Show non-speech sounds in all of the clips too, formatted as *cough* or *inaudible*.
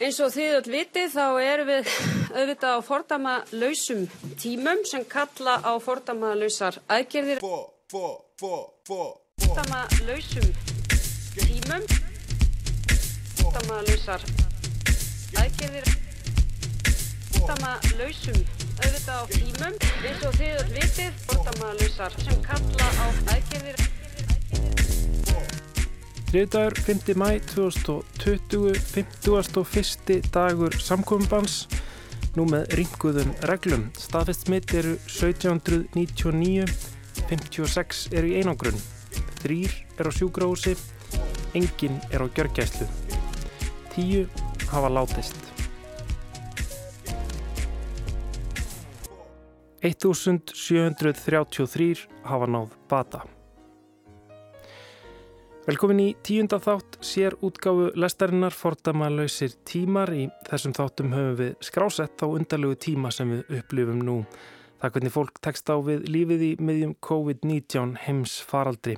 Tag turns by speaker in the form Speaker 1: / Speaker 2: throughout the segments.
Speaker 1: Eins og þið öll vitið þá erum við auðvitað á fordama lausum tímum sem kalla á fordama lausar aðgerðir. Fordama lausum tímum, fordama lausar aðgerðir, fordama lausum auðvitað á tímum. Eins og þið öll vitið fordama lausar sem kalla á aðgerðir.
Speaker 2: Þriðdagur 5. mæ 2020, 51. dagur samkominnbans, nú með ringuðum reglum. Staðfest smitt eru 1799, 56 eru í einangrunn, 3 eru á sjúgrási, engin eru á gjörgæslu, 10 hafa látist. 1733 hafa náð bata. Velkomin í tíunda þátt sér útgáfu lestarinnar fordamalausir tímar. Í þessum þáttum höfum við skrásett á undarlegu tíma sem við upplifum nú. Það hvernig fólk tekst á við lífið í miðjum COVID-19 heims faraldri.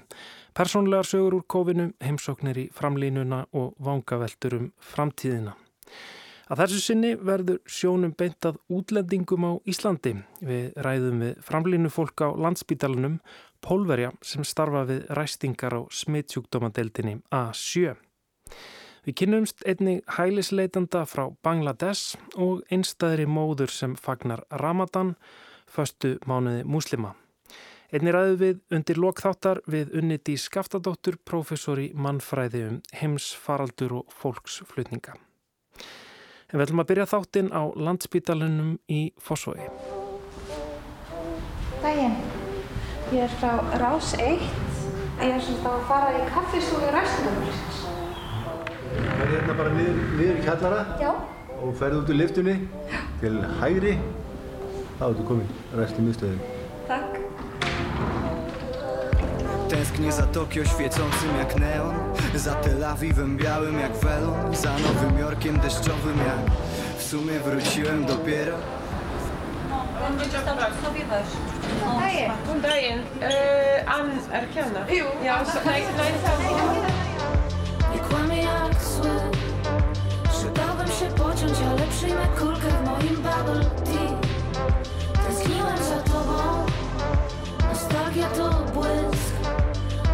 Speaker 2: Personlegar sögur úr COVID-u, heimsóknir í framlínuna og vangaveltur um framtíðina. Að þessu sinni verður sjónum beintað útlendingum á Íslandi. Við ræðum við framlínu fólk á landsbítalunum pólverja sem starfa við ræstingar á smittsjúkdómadeildinni A7. Við kynnumst einni hælisleitanda frá Bangladesh og einstæðri móður sem fagnar Ramadan, föstu mánuði muslima. Einni ræðu við undir lokþáttar við unniti skaftadóttur, professor í mannfræði um heimsfaraldur og fólksflutninga. En við ætlum að byrja þáttinn á landsbítalunum í Fossói.
Speaker 3: Dægin. Ég er frá Rás 1. Ég er svona að fara í kaffistúi ræstingamörsins.
Speaker 4: Það er hérna bara niður, niður í kjallara
Speaker 3: Já.
Speaker 4: og ferði út úr liftunni til hægri. Þá ertu komin ræsti miðstöðin.
Speaker 3: Takk.
Speaker 5: Tęsknię za Tokio świecącym jak neon Za Tel Awiwem białym jak welon Za Nowym Jorkiem deszczowym jak W sumie wróciłem dopiero
Speaker 3: Dægin.
Speaker 6: Góðan daginn, uh, Ann er ekki hana? Jú. Já, svo, nei, nei, þá.
Speaker 7: Nie kłamie jak zły. Przydałbym się pociąć, ale przyjmę kulkę w moim bubble tea. Tęskniłem za tobą. Nostalgia to błysk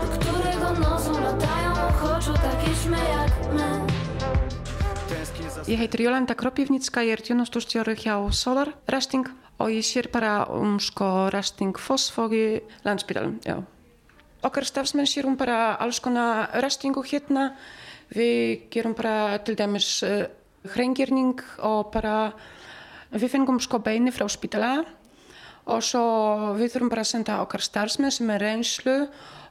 Speaker 7: Do którego nocą latają ochoczo takie śmie jak my.
Speaker 5: Tęsknię za
Speaker 6: Ég heitir Jólanda Kroppjefnitska, ég er tjónastúrstjóri hjá Solar. Resting og ég sér bara um sko resting fosfógi landsbytalum, já. Okkar stafsmenn sér um bara alls konar restingu hérna. Við gerum bara til dæmis uh, hreingirning og bara við fengum sko beini frá spítala og svo við þurfum bara að senda okkar starfsmenn sem er reynslu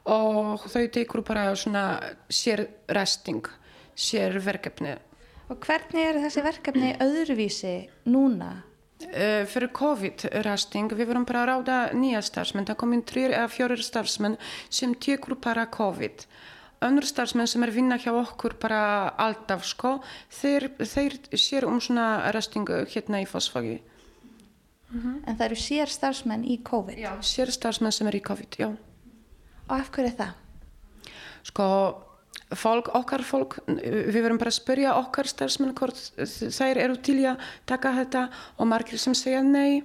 Speaker 6: og þau tekur bara svona sér resting, sér verkefni.
Speaker 3: Og hvernig eru þessi verkefni öðruvísi núna?
Speaker 6: Uh, fyrir COVID-rasting, við vorum bara að ráða nýja starfsmenn, það kom inn þrjir eða fjórir starfsmenn sem tekur bara COVID. Önnur starfsmenn sem er vinna hjá okkur bara alltaf sko, þeir, þeir sér um svona rastingu hérna í fósfagi.
Speaker 3: En það eru sér starfsmenn í COVID.
Speaker 6: Já, sér starfsmenn sem er í COVID, já.
Speaker 3: Og af hverju er það?
Speaker 6: Sko, fólk, okkar fólk, við verum bara að spyrja okkar starfsmenn hvort þær eru til að taka þetta og margir sem segja nei.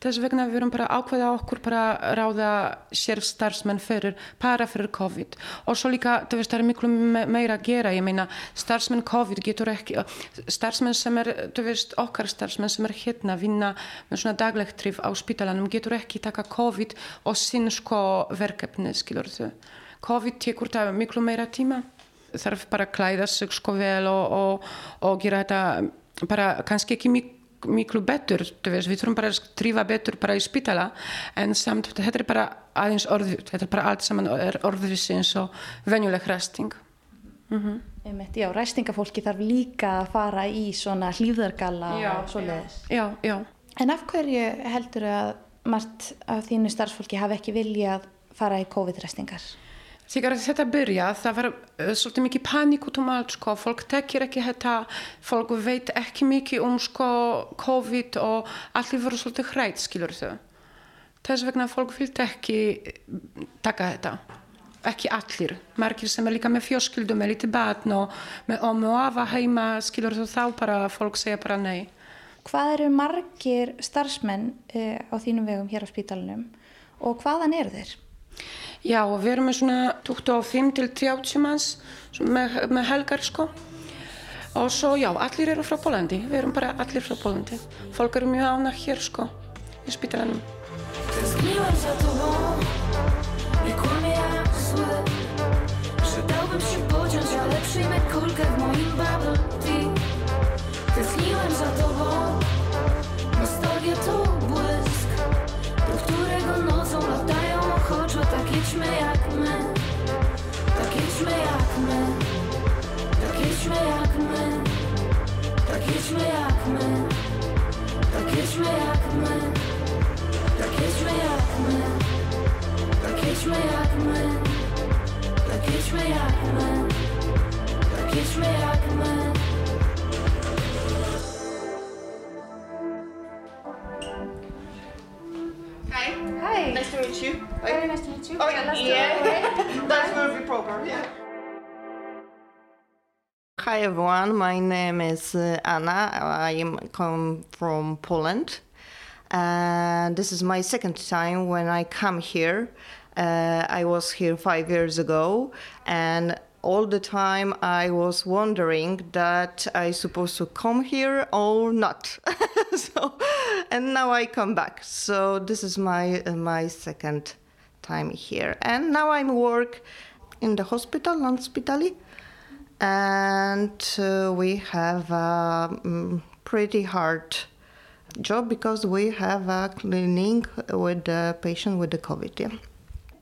Speaker 6: Þess vegna við verum bara að ákveða okkur bara að ráða sér starfsmenn fyrir, bara fyrir COVID. Og svo líka, þú veist, það er miklu me- meira að gera, ég meina, starfsmenn COVID getur ekki, starfsmenn sem er, þú veist, okkar starfsmenn sem er hérna vinna með svona daglegt trif á spítalanum getur ekki taka COVID og sinn sko verkefni, skilur þau. COVID tekur það miklu meira tíma. Þarf bara að klæða sig sko vel og, og, og gera þetta bara kannski ekki mik miklu betur, veist, við þurfum bara að trífa betur bara í spítala en samt, þetta er bara aðeins orðið, þetta er bara allt saman orðvísi eins og venjuleg resting.
Speaker 3: Einmitt, já, ræstingafólki þarf líka að fara í svona hlýðargalla og svoleiðis.
Speaker 6: Já, já.
Speaker 3: En af hverju heldur að margt af þínu starfsfólki hafi ekki viljað fara í COVID-ræstingar?
Speaker 6: Þegar þetta byrja, það var uh, svolítið mikið paník út um allt, sko, fólk tekir ekki þetta, fólk veit ekki mikið um sko COVID og allir voru svolítið hrætt, skilur þau. Þess vegna fólk vildi ekki taka þetta. ekki allir, margir sem er líka með fjörskildum, með lítið batn og með omu afa heima, skilur þú þá bara fólk segja bara nei.
Speaker 3: Hvað eru margir starfsmenn uh, á þínum vegum hér á spítalunum og hvaðan eru þeir?
Speaker 6: Já, við erum með svona 25 til 30 manns með, með helgar sko. Og svo já, allir eru frá Pólandi, við erum bara allir frá Pólandi. Fólk eru mjög ánæg hér sko, í spítalanum.
Speaker 7: Tęskniłem za tobą, nie kłamie jak zły Że dałbym się pociąć, ale przyjmę kulkę
Speaker 8: Hi,
Speaker 3: Hi,
Speaker 8: nice to meet you.
Speaker 3: Very nice to meet you.
Speaker 8: Oh,
Speaker 3: Yeah, let's do
Speaker 8: yeah.
Speaker 3: it.
Speaker 8: That's movie program, yeah. Hi everyone, my name is uh, Anna. I am come from Poland. And this is my second time when I come here. Uh, I was here five years ago, and all the time I was wondering that I supposed to come here or not. *laughs* so, and now I come back. So this is my uh, my second time here, and now I work in the hospital, Landspitali, and uh, we have a mm, pretty hard job because we have a cleaning with the patient with the COVID. Yeah.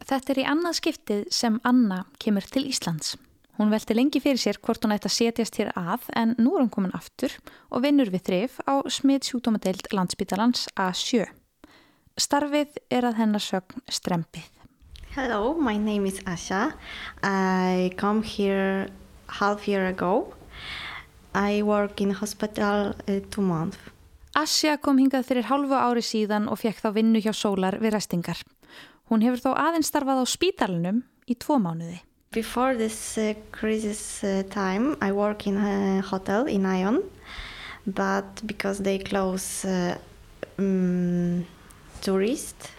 Speaker 9: Þetta er í annað skiptið sem Anna kemur til Íslands. Hún velti lengi fyrir sér hvort hún ætti að setjast hér að en nú er hún komin aftur og vinnur við þrif á smiðsjúkdómadeild landsbítalans A7. Starfið er að hennar sögn strempið.
Speaker 10: Hello, my name is Asha. I come here half year ago. I work in hospital uh, two months.
Speaker 9: Asja kom hingað fyrir hálfu ári síðan og fekk þá vinnu hjá Sólar við restingar. Hún hefur þó aðeins starfað á spítalunum í tvo mánuði.
Speaker 10: Before this uh, crisis uh, time, I work in a hotel in Ion, but because they close uh, um, tourists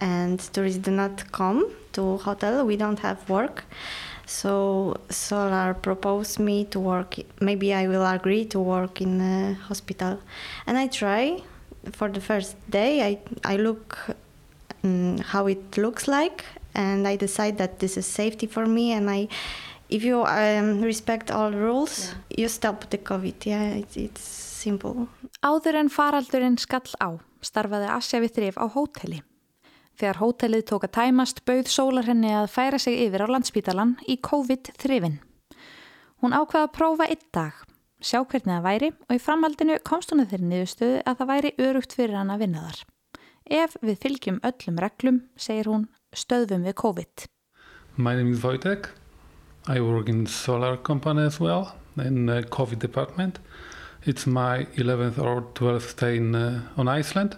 Speaker 10: and tourists do not come to hotel, we don't have work. So Solar proposed me to work. Maybe I will agree to work in a hospital, and I try. For the first day, I I look um, how it looks like, and I decide that this is safety for me. And I, if you um, respect all rules, you stop the COVID. Yeah, it's, it's simple.
Speaker 9: Áður en faraldurinn skall á starfaði Asja við þrif á hóteli. Þegar hótelið tók að tæmast bauð sólar henni að færa sig yfir á landsbítalan í COVID-þrifin. Hún ákvaða að prófa einn dag, sjá hvernig það væri og í framhaldinu komst hún að þeirri niðurstöðu að það væri örugt fyrir hann að vinna þar. Ef við fylgjum öllum reglum, segir hún, stöðum við COVID.
Speaker 11: My name is Wojtek. I work in solar company as well, in the COVID department. It's my 11th or 12th stay in, uh, on Iceland.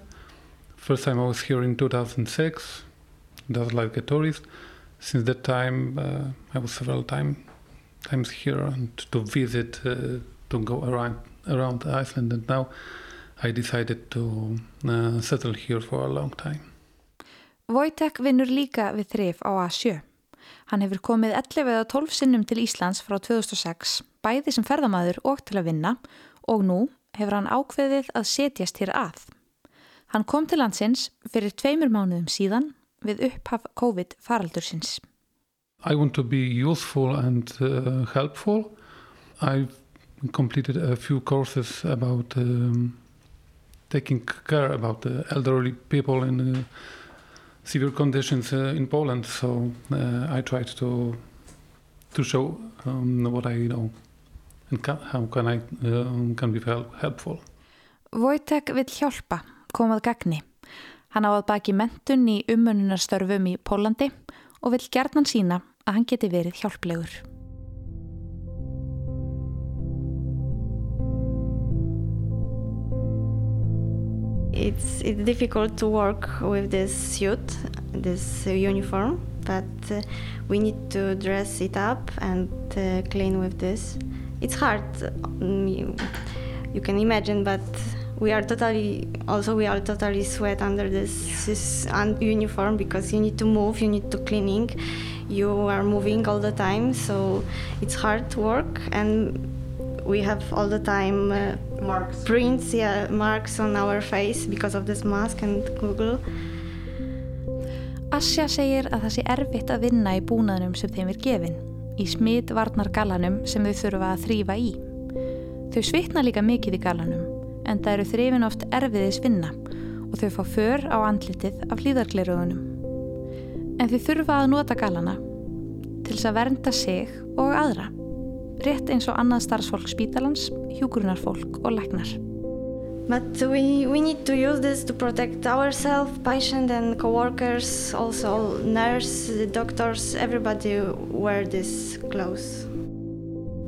Speaker 11: First time I was here in 2006, just like a tourist. Since that time, uh, I was several time, times here and to visit, uh, to go around around Iceland. And now I decided to uh, settle here for a long time.
Speaker 9: Wojtek vinnur líka við þrif á A7. Hann hefur komið 11 eða 12 sinnum til Íslands frá 2006, bæði sem ferðamaður og til að vinna og nú hefur hann ákveðið að setjast hér að. Hann kom til landsins fyrir tveimur mánuðum síðan við upphaf COVID faraldursins.
Speaker 11: I want to be useful and uh, helpful. I've completed a few courses about um, taking care about the elderly people in uh, severe conditions uh, in Poland. So uh, I tried to to show um, what I know and ca how can I um, can be help helpful.
Speaker 9: Wojtek vill hjálpa, komað gagni. Hann á að baki mentun í umönnunarstörfum í Pólandi og vill gerðnan sína að hann geti verið hjálplegur.
Speaker 10: It's, it's difficult to work with this suit, this uniform, but uh, we need to dress it up and uh, clean with this. It's hard, um, you, you can imagine, but we are totally also we are totally sweat under this, this un- uniform because you need to move you need to cleaning. You are moving all the time so it's hard work and we have all the time uh,
Speaker 8: marks.
Speaker 10: prints yeah marks on our face because of this mask and google.
Speaker 9: Asja segir að það sé erfitt að vinna í búnaðnum sem þeim er gefin, í smitvarnar galanum sem þau þurfa að þrýfa í. Þau svitna líka mikið í galanum en það eru þrifin oft erfiðis vinna og þau fá för á andlitið af hlýðarglerugunum. En þau þurfa að nota galana til þess að vernda sig og aðra, rétt eins og annað starfsfólk spítalans, hjúgrunarfólk og læknar.
Speaker 10: But we, we need to use this to protect ourselves, patient and co-workers, also nurse, doctors, everybody wear these clothes.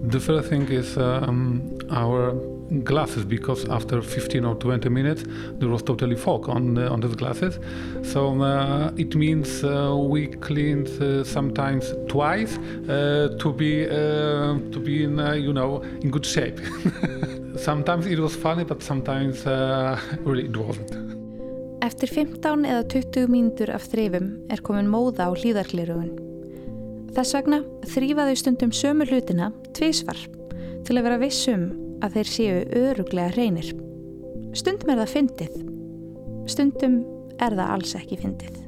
Speaker 11: The first thing is um, our glasses because after 15 or 20 minutes there was totally fog on uh, on these glasses. So uh, it means uh, we cleaned sometimes twice to be to be in you know in good shape. *laughs* Sometimes it was funny but sometimes really it wasn't.
Speaker 9: Eftir 15 eða 20 mínútur af þrifum er komin móða á hlýðarglerugun Þess vegna þrýfaðu stundum sömu hlutina tvísvar til að vera vissum að þeir séu öruglega hreinir. Stundum er það fyndið, stundum er það alls ekki fyndið.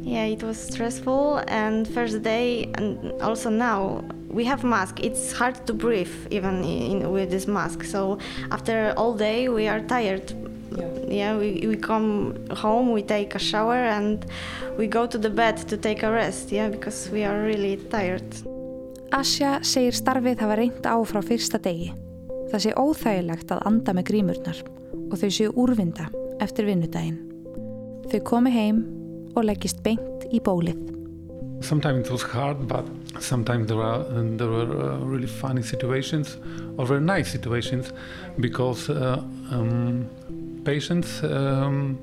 Speaker 10: Yeah, it was stressful and first day and also now we have mask. It's hard to breathe even in, with this mask. So after all day we are tired. Yeah, yeah we, we come home, we take a shower and we go to the bed to take a rest. Yeah, because we are really tired.
Speaker 9: Asja segir starfið hafa reynd á frá fyrsta degi. Það sé óþægilegt að anda með grímurnar og þau séu úrvinda eftir vinnudaginn. Þau komi heim og leggist beint í bólið.
Speaker 11: Sometimes it was hard, but sometimes there were, there were uh, really funny situations or very nice situations because uh, um, patients um,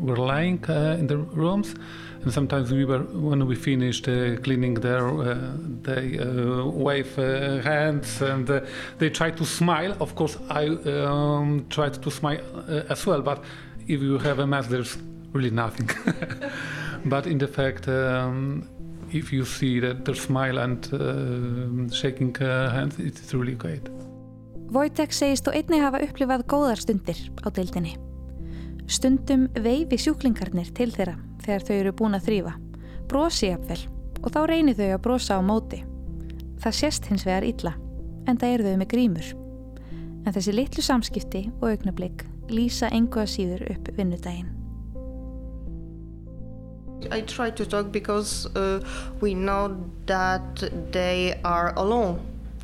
Speaker 11: were lying uh, in the rooms. And sometimes we were when we finished uh, cleaning there uh, they uh, wave uh, hands and uh, they try to smile. Of course i um, tried to smile uh, as well but if you have a mask there's really nothing. *laughs* But in the fact um, if you see that they smile and shaking hands it's really great.
Speaker 9: Wojtek segist og einni hafa upplifað góðar stundir á deildinni Stundum veifi sjúklingarnir til þeirra þegar þau eru búin að þrýfa, brosi jafnvel og þá reynir þau að brosa á móti. Það sést hins vegar illa, en það eru þau með grímur. En þessi litlu samskipti og augnablík lýsa engu að síður upp vinnudaginn.
Speaker 8: I try to talk because uh, we know that they are alone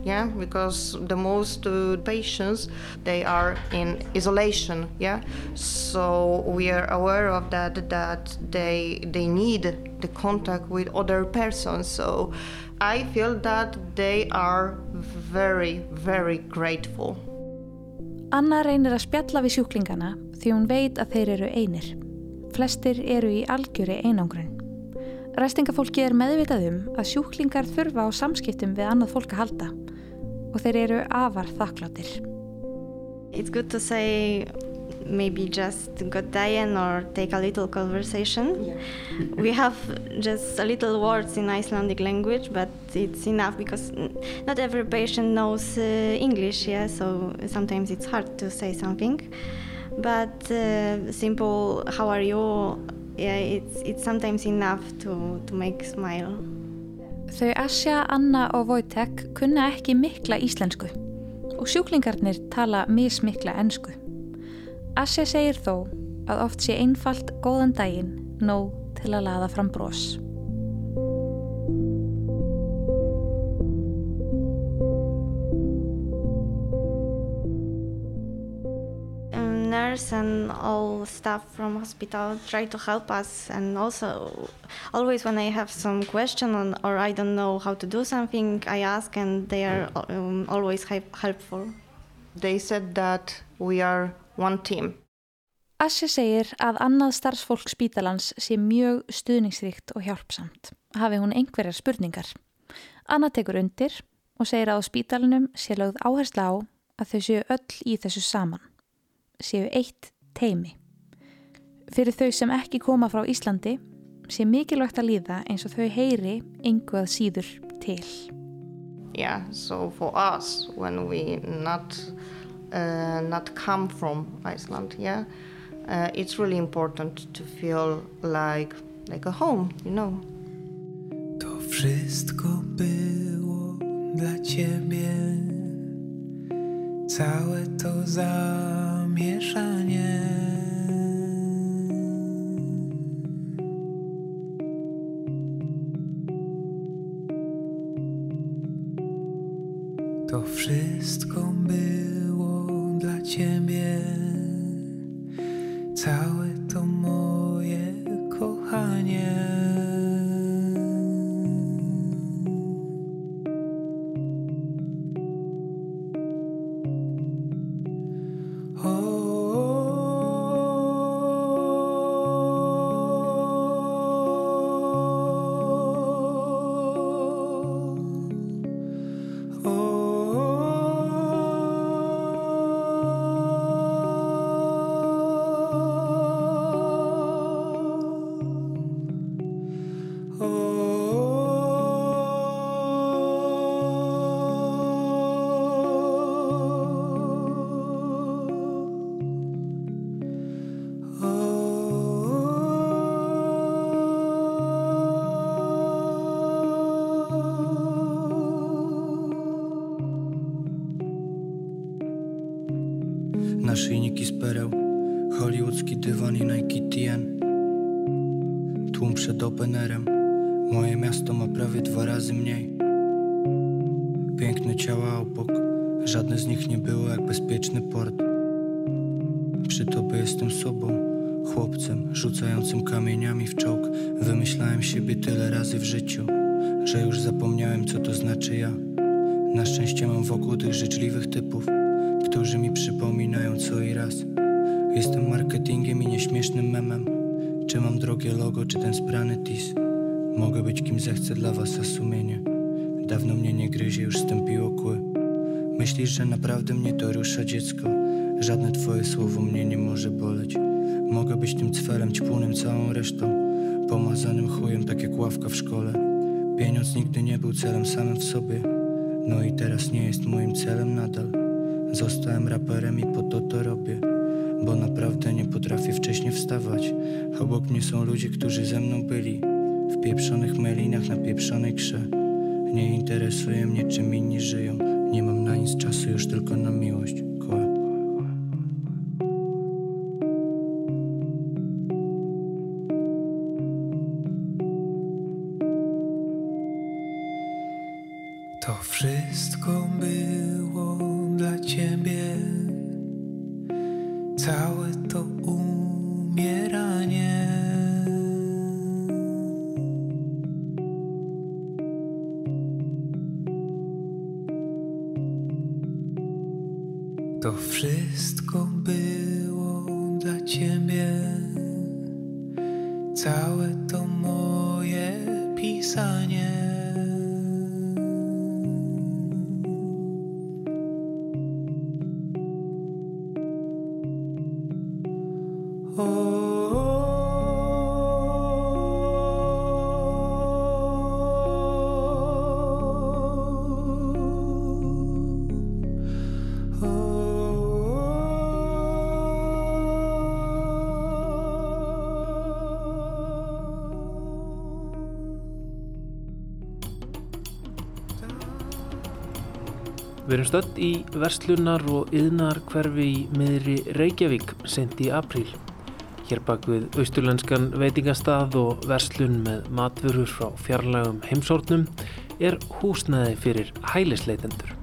Speaker 8: yeah because the most uh, patients they are in isolation yeah? So we are aware of that that they they need the contact with other persons. So i feel that they are very very grateful.
Speaker 9: Anna reynir að spjalla við sjúklingana því hún veit að þeir eru einir. Flestir eru í algjöri einangrun. Ræstingafólki er meðvitað um að sjúklingar þurfa á samskiptum við annað fólk að halda og þeir eru afar þakkláttir.
Speaker 10: It's good to say maybe just god daginn or take a little conversation. Yeah. we have just a little words in Icelandic language, but it's enough because not every patient knows uh, English, yeah, so sometimes it's hard to say something. But uh, simple, how are you? Yeah, it's, it's sometimes enough to, to make smile.
Speaker 9: Þau Asja, Anna og Wojtek kunna ekki mikla íslensku og sjúklingarnir tala mismikla ensku. Asja segir þó að oft sé einfalt góðan daginn nóg til að laða fram brós.
Speaker 10: Nurse and all staff from hospital try to help us and also always when i have some question on, or i don't know how to do something i ask and they are um, always helpful
Speaker 8: they said that we are one team
Speaker 9: Assi segir að annað starfsfólk spítalans sé mjög stuðningsríkt og hjálpsamt. Hafi hún einhverjar spurningar. Anna tekur undir og segir að á spítalinum sé lögð áhersla á að þau séu öll í þessu saman. Séu eitt teimi. Fyrir þau sem ekki koma frá Íslandi sé mikilvægt að líða eins og þau heyri einhvað síður til.
Speaker 8: Yeah, so for us when we not uh, not come from Iceland, yeah, uh, it's really important to feel like like a home, you know.
Speaker 12: To wszystko było dla ciebie, całe to zamieszanie. To wszystko było moje
Speaker 5: miasto ma prawie dwa razy mniej Piękne ciała obok, żadne z nich nie było jak bezpieczny port Przy tobie jestem sobą, chłopcem rzucającym kamieniami w czołg Wymyślałem siebie tyle razy w życiu, że już zapomniałem co to znaczy ja Na szczęście mam wokół tych życzliwych typów którzy mi przypominają co i raz. Jestem marketingiem i nieśmiesznym memem. Czy mam drogie logo, czy ten sprany tis? Mogę być kim zechcę dla was, a sumienie dawno mnie nie gryzie, już stępiło kły. Myślisz, że naprawdę mnie to rusza, dziecko? Żadne twoje słowo mnie nie może boleć. Mogę być tym cfelem ćpunym całą resztą, pomazanym chujem, tak jak ławka w szkole. Pieniądz nigdy nie był celem samym w sobie, no i teraz nie jest moim celem nadal. Zostałem raperem i po to to robię Bo naprawdę nie potrafię wcześniej wstawać Obok mnie są ludzie, którzy ze mną byli pieprzonych melinach na pieprzonej krze Nie interesuje mnie czym inni żyją Nie mam na nic czasu już tylko na miłość.
Speaker 12: Całe
Speaker 2: Við erum stödd í verslunar og yðnar hverfi í miðri Reykjavík sent í apríl. Hér bak við austurlenskan veitingastað og verslun með matvörur frá fjarlagum heimsórnum er húsnæði fyrir hælisleitendur.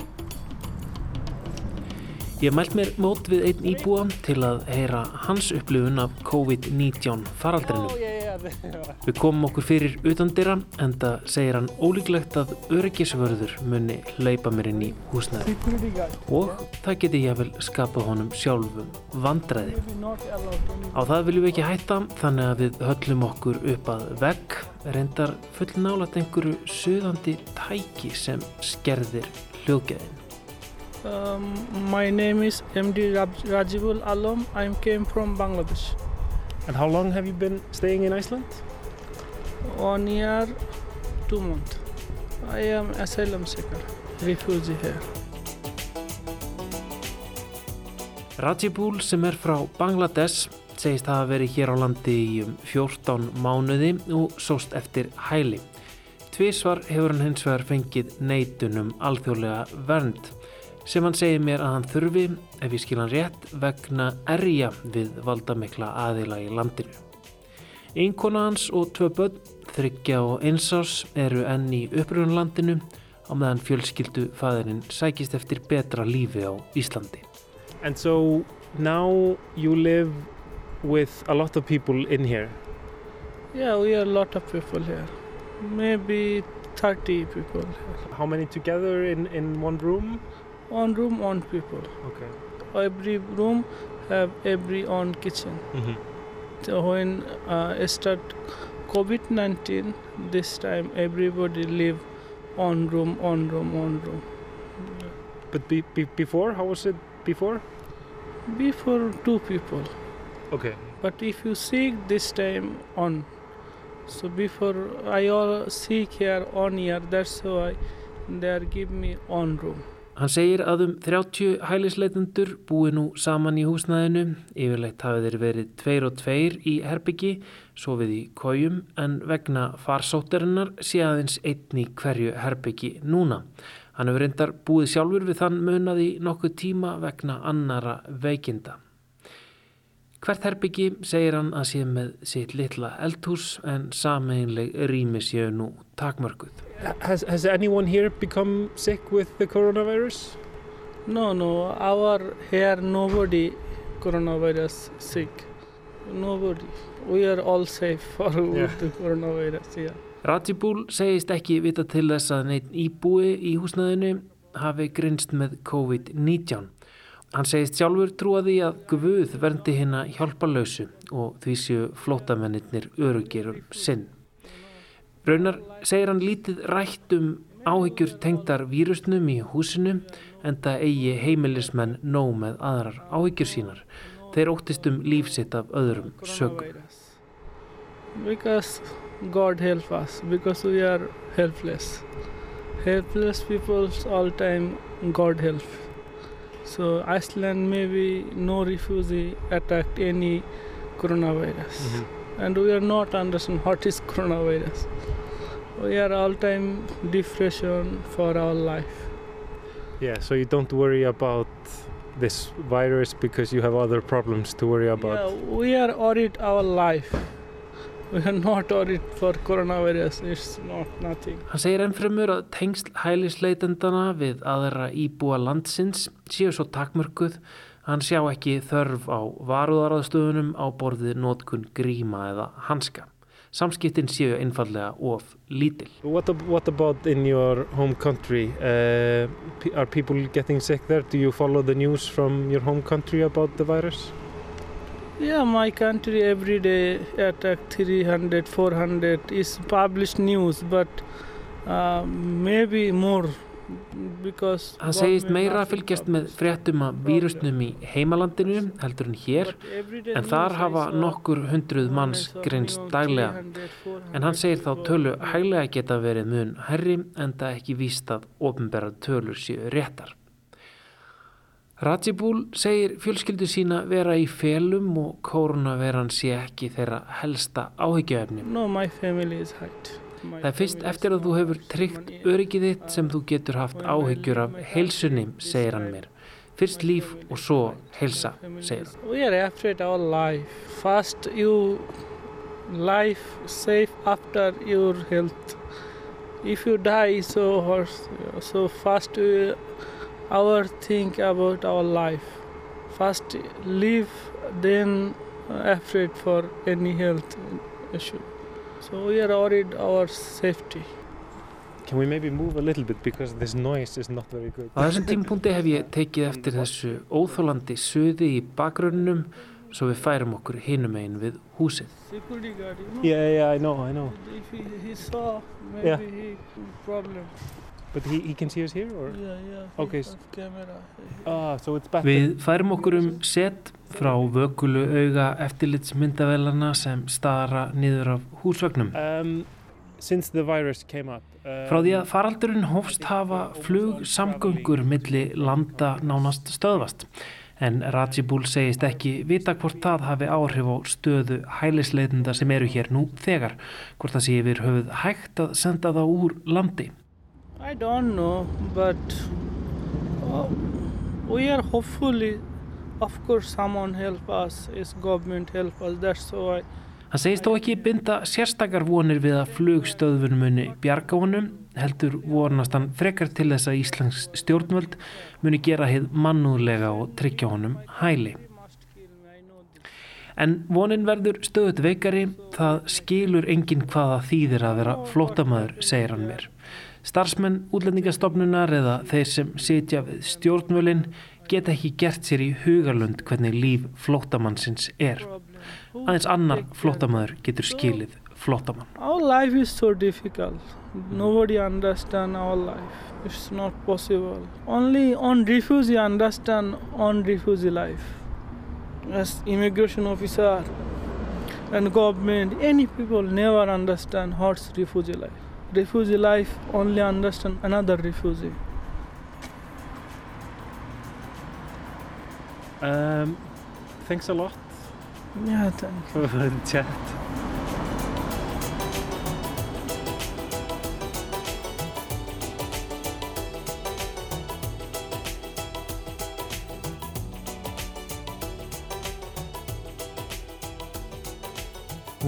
Speaker 2: Ég mælt mér mót við einn íbúa til að heyra hans upplifun af COVID-19 faraldrinu.
Speaker 13: Við komum okkur fyrir utandira en það segir hann ólíklegt að öryggisvörður muni hleypa mér inn í húsnæði og það geti ég vel skapað honum sjálfum vandræði. Á það viljum við ekki hætta þannig að við höllum okkur upp að vegg reyndar fullnálat einhverju suðandi tæki sem skerðir hljóðgæðin.
Speaker 14: Um, my name is MD Raj- Rajibul Alam. I came from Bangladesh.
Speaker 13: And how long have you been staying in Iceland?
Speaker 14: One year, two months. I am asylum seeker, refugee here.
Speaker 13: Rajibul sem er frá Bangladesh segist hafa verið hér á landi í um 14 mánuði og sóst eftir hæli. Tvísvar hefur hann hins vegar fengið neitunum alþjóðlega vernd sem hann segir mér að hann þurfi, ef ég skil hann rétt, vegna erja við valdamikla aðila í landinu. Einkona hans og tvö börn, þryggja og einsás, eru enn í uppröðunlandinu á meðan fjölskyldu fæðurinn sækist eftir betra lífi á Íslandi.
Speaker 2: And so now you live with a lot of people in here.
Speaker 14: Yeah, we are a lot of people here. Maybe 30 people here.
Speaker 2: How many together in, in one room?
Speaker 14: One room, one people.
Speaker 2: Okay.
Speaker 14: Every room have every own kitchen.
Speaker 2: Mhm.
Speaker 14: So when uh, start COVID-19, this time everybody live on room, on room, on room.
Speaker 2: But be, be, before, how was it before?
Speaker 14: Before two people.
Speaker 2: Okay.
Speaker 14: But if you seek this time on, so before I all seek here on here, that's why they are give me on room.
Speaker 13: Hann segir að um 30 hælisleitundur búi nú saman í húsnæðinu, yfirleitt hafi þeir verið tveir og tveir í herbyggi, sofið í kójum, en vegna farsóttarinnar sé aðeins einn í hverju herbyggi núna. Hann hefur reyndar búið sjálfur við þann munað í nokkuð tíma vegna annara veikinda. Hvert herbyggi segir hann að sé með sitt litla eldhús en sameinleg rými séu nú takmörkuð.
Speaker 2: Has, has anyone here become sick with the coronavirus?
Speaker 14: No, no, our here nobody coronavirus sick. Nobody. We are all safe for
Speaker 2: Yeah. *laughs*
Speaker 14: the coronavirus. Yeah.
Speaker 13: Ratibúl segist ekki vita til þess að neitt íbúi í húsnæðinu hafi grinst með COVID-19. Hann segist sjálfur trúa því að Guð verndi hérna hjálparlausu og því séu flótamennir örugir um sinn. Raunar segir hann lítið rætt um áhyggjur tengdar vírusnum í húsinu en það eigi heimilismenn nóg með aðrar áhyggjur sínar. Þeir óttist um lífsitt af öðrum sögum.
Speaker 14: Because God help us, because we are helpless. Helpless people all time God help. So Iceland maybe no refugee attacked any coronavirus. Mm-hmm. And we are not understand what is coronavirus. We are all time depression for our life.
Speaker 2: Yeah, so you don't worry about this virus because you have other problems to worry about.
Speaker 14: Yeah, we are worried our life. We are not worried for coronavirus. It's not nothing.
Speaker 13: Hann segir ennfremur að tengsl hælisleitendana við aðra íbúa landsins séu svo takmörkuð hann sjá ekki þörf á varúðaraðstöðunum á borðið nótkun gríma eða hanska. Samskiptin séu einfallega of lítil.
Speaker 2: What, what about in your home country? Uh, are people getting sick there? Do you follow the news from your home country about the virus?
Speaker 14: Yeah, my country every day attack 300, 400 is published news, but uh, maybe more.
Speaker 13: Hann segist meira að fylgjast með fréttum af vírusnum í heimalandinu heldur en hér en þar hafa nokkur hundruð manns greinst daglega en hann segir þá tölu hæglega geta verið mun herri en það ekki víst að ofinberra tölur séu réttar. Ratibúl segir fjölskyldu sína vera í felum og koronaveran sé ekki þeirra helsta áhyggjaefni.
Speaker 14: No, my family is hide.
Speaker 13: Það er fyrst eftir að þú hefur tryggt öryggið þitt sem þú getur haft áhyggjur af heilsunni, segir hann mér. Fyrst líf og svo heilsa, segir hann.
Speaker 14: We are afraid our life. First, you life safe after your health. If you die, so so first we, our think about our life. First live, then afraid for any health issue. So we are worried our safety.
Speaker 13: Can we maybe move a little bit because this noise is not very good?
Speaker 2: Á þessum tímpunkti hef ég tekið eftir þessu óþólandi suði í bakgrunnum svo við færum okkur hinum einn við húsið.
Speaker 14: Security guard, you know.
Speaker 13: Yeah, yeah, I know, I know.
Speaker 14: If he, he saw, maybe
Speaker 13: Yeah.
Speaker 14: he problem.
Speaker 13: But he, he can see us here or?
Speaker 14: Yeah, yeah.
Speaker 13: Okay. Ah, so.
Speaker 2: Við færum okkur um set frá vökulu auga eftirlitsmyndavellana sem staðara niður af húsvögnum.
Speaker 13: Um, since the virus came up. Um,
Speaker 2: Frá því að faraldurinn hófst hafa flug samgöngur milli landa nánast stöðvast. En Rajibul segist ekki vita hvort það hafi áhrif á stöðu hælisleitenda sem eru hér nú þegar. Hvort það sé yfir höfuð hægt að senda það úr landi.
Speaker 14: I don't know, but uh, we are hopefully, of course, someone help us. Is government help us? That's why.
Speaker 2: Hann segist þó ekki binda sérstakar vonir við að flugstöðvunum muni bjarga honum, heldur vonast hann frekar til þess að Íslands stjórnvöld muni gera heið mannúðlega og tryggja honum hæli. En vonin verður stöðut veikari, það skilur enginn hvaða þýðir að vera flótamaður, segir hann mér. Starfsmenn útlendingastofnunar eða þeir sem sitja við stjórnvölinn geta ekki gert sér í hugalund hvernig líf flótamannsins er. Aðeins annar flótamaður getur skilið flótamann.
Speaker 14: Our life is so difficult. Nobody understand our life. It's not possible. Only on refugee understand on refugee life. As immigration officer and government, any people never understand what's refugee life. Refugee life only understand another refugee.
Speaker 13: Um, thanks a lot
Speaker 14: Yeah, thank *laughs*
Speaker 13: for the chat.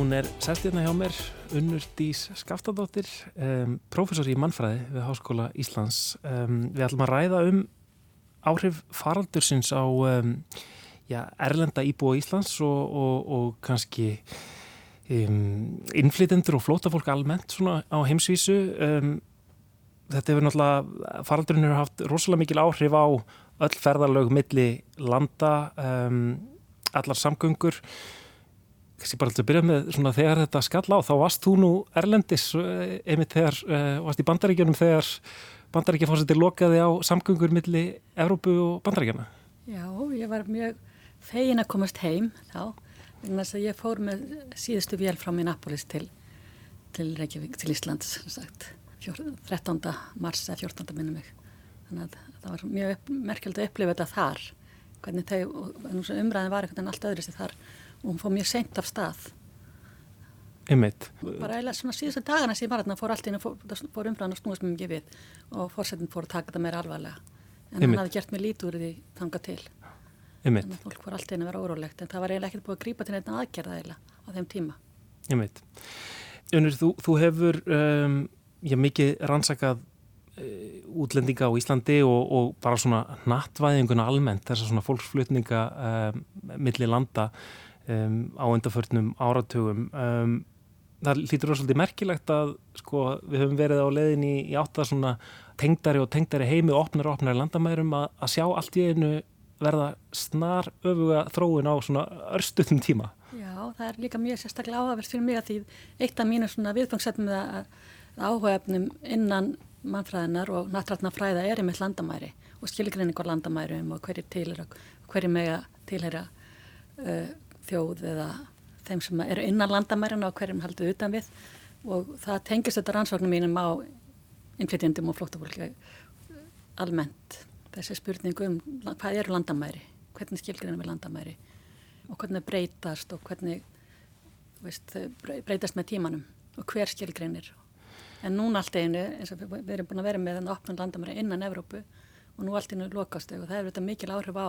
Speaker 2: Hún er sest hérna hjá mér, Unnur Dís Skaftadóttir, um, prófessor í mannfræði við Háskóla Íslands. Um, við ætlum að ræða um áhrif faraldursins á um, já, erlenda íbúa Íslands og, og, og kannski um, innflytendur og flótafólk almennt svona á heimsvísu. Um, þetta hefur náttúrulega, faraldurinn hefur haft rosalega mikil áhrif á öll ferðarlög milli landa, um, allar samgöngur kannski bara til að byrja með svona þegar þetta skall á þá varst þú nú Erlendis eh, einmitt þegar, uh, varst í bandaríkjunum þegar bandaríkjafórsetir lokaði á samgöngur milli Evrópu og bandaríkjana
Speaker 15: Já, ég var mjög fegin að komast heim þá vegna þess að ég fór með síðustu vél frá Minneapolis til, til Reykjavík, til Íslands sagt, fjór, 13. mars eða 14. minnum mig þannig að það var mjög merkjöld að upplifa þetta þar hvernig þau, umræðin var einhvern veginn allt öðru sér þar og hún fór mjög seint af stað.
Speaker 2: Einmitt.
Speaker 15: Bara eiginlega svona síðustu dagana var þarna fór allt inn og fór, það umræðan að snúast mjög mikið við og fórsetin fór að taka þetta meira alvarlega. En
Speaker 2: Einmitt.
Speaker 15: hann hafði gert mig lítið úr því þanga til.
Speaker 2: Einmitt.
Speaker 15: að fólk fór allt inn að vera órólegt en það var eiginlega ekkert búið að grípa til neitt aðgerða eiginlega á þeim tíma.
Speaker 2: Unnur, þú, þú hefur um, já, mikið rannsakað uh, útlendinga á Íslandi og, og bara svona nattvæðinguna almennt þessar svona fólksflutninga um, milli landa um, á undarförnum áratugum. Um, það lítur rosalega svolítið merkilegt að sko, við höfum verið á leiðin í, í átta svona tengdari og tengdari heimi og opnari og opnari landamærum að, að sjá allt í einu verða snar öfuga þróun á svona örstutum tíma.
Speaker 15: Já, það er líka mjög sérstaklega áhagverð fyrir mig að því eitt af mínu svona viðfangsefnum að, að áhugaefnum innan mannfræðinar og nattrætna fræða er einmitt landamæri og skilgrinning á landamærum og hverju tilhera, hverju mega tilhera uh, þjóð eða þeim sem eru innan landamærina og hverjum haldið utan við. Og það tengist þetta rannsóknum mínum á innflytjandum og flóttafólki almennt. Þessi spurning um hvað eru landamæri, hvernig skilgrinum er landamæri? Og hvernig breytast og hvernig veist, breytast með tímanum og hver skilgreinir? En núna allt einu, eins og við við erum búin að vera með þennan opnum landamæri innan Evrópu og nú allt einu lokast og það hefur þetta mikil áhrif á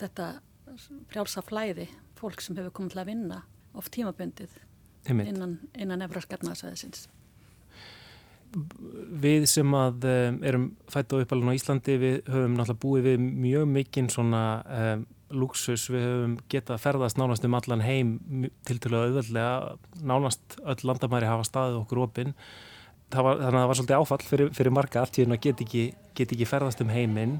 Speaker 15: þetta frjálsa flæði fólk sem hefur komið til að vinna oft tímabundið
Speaker 2: Einmitt.
Speaker 15: innan, innan Evróskatnaðsæðisins
Speaker 2: við sem að um, erum fætt og uppalinn á Íslandi við höfum náttúrulega búið við mjög mikinn svona um, luxus, við höfum getað ferðast nánast um allan heim til til að auðveldlega, nánast öll landamæri hafa staðið okkur opinn þannig að það var svolítið áfall fyrir, fyrir marga alltíðin að get ekki, get ekki ferðast um heiminn.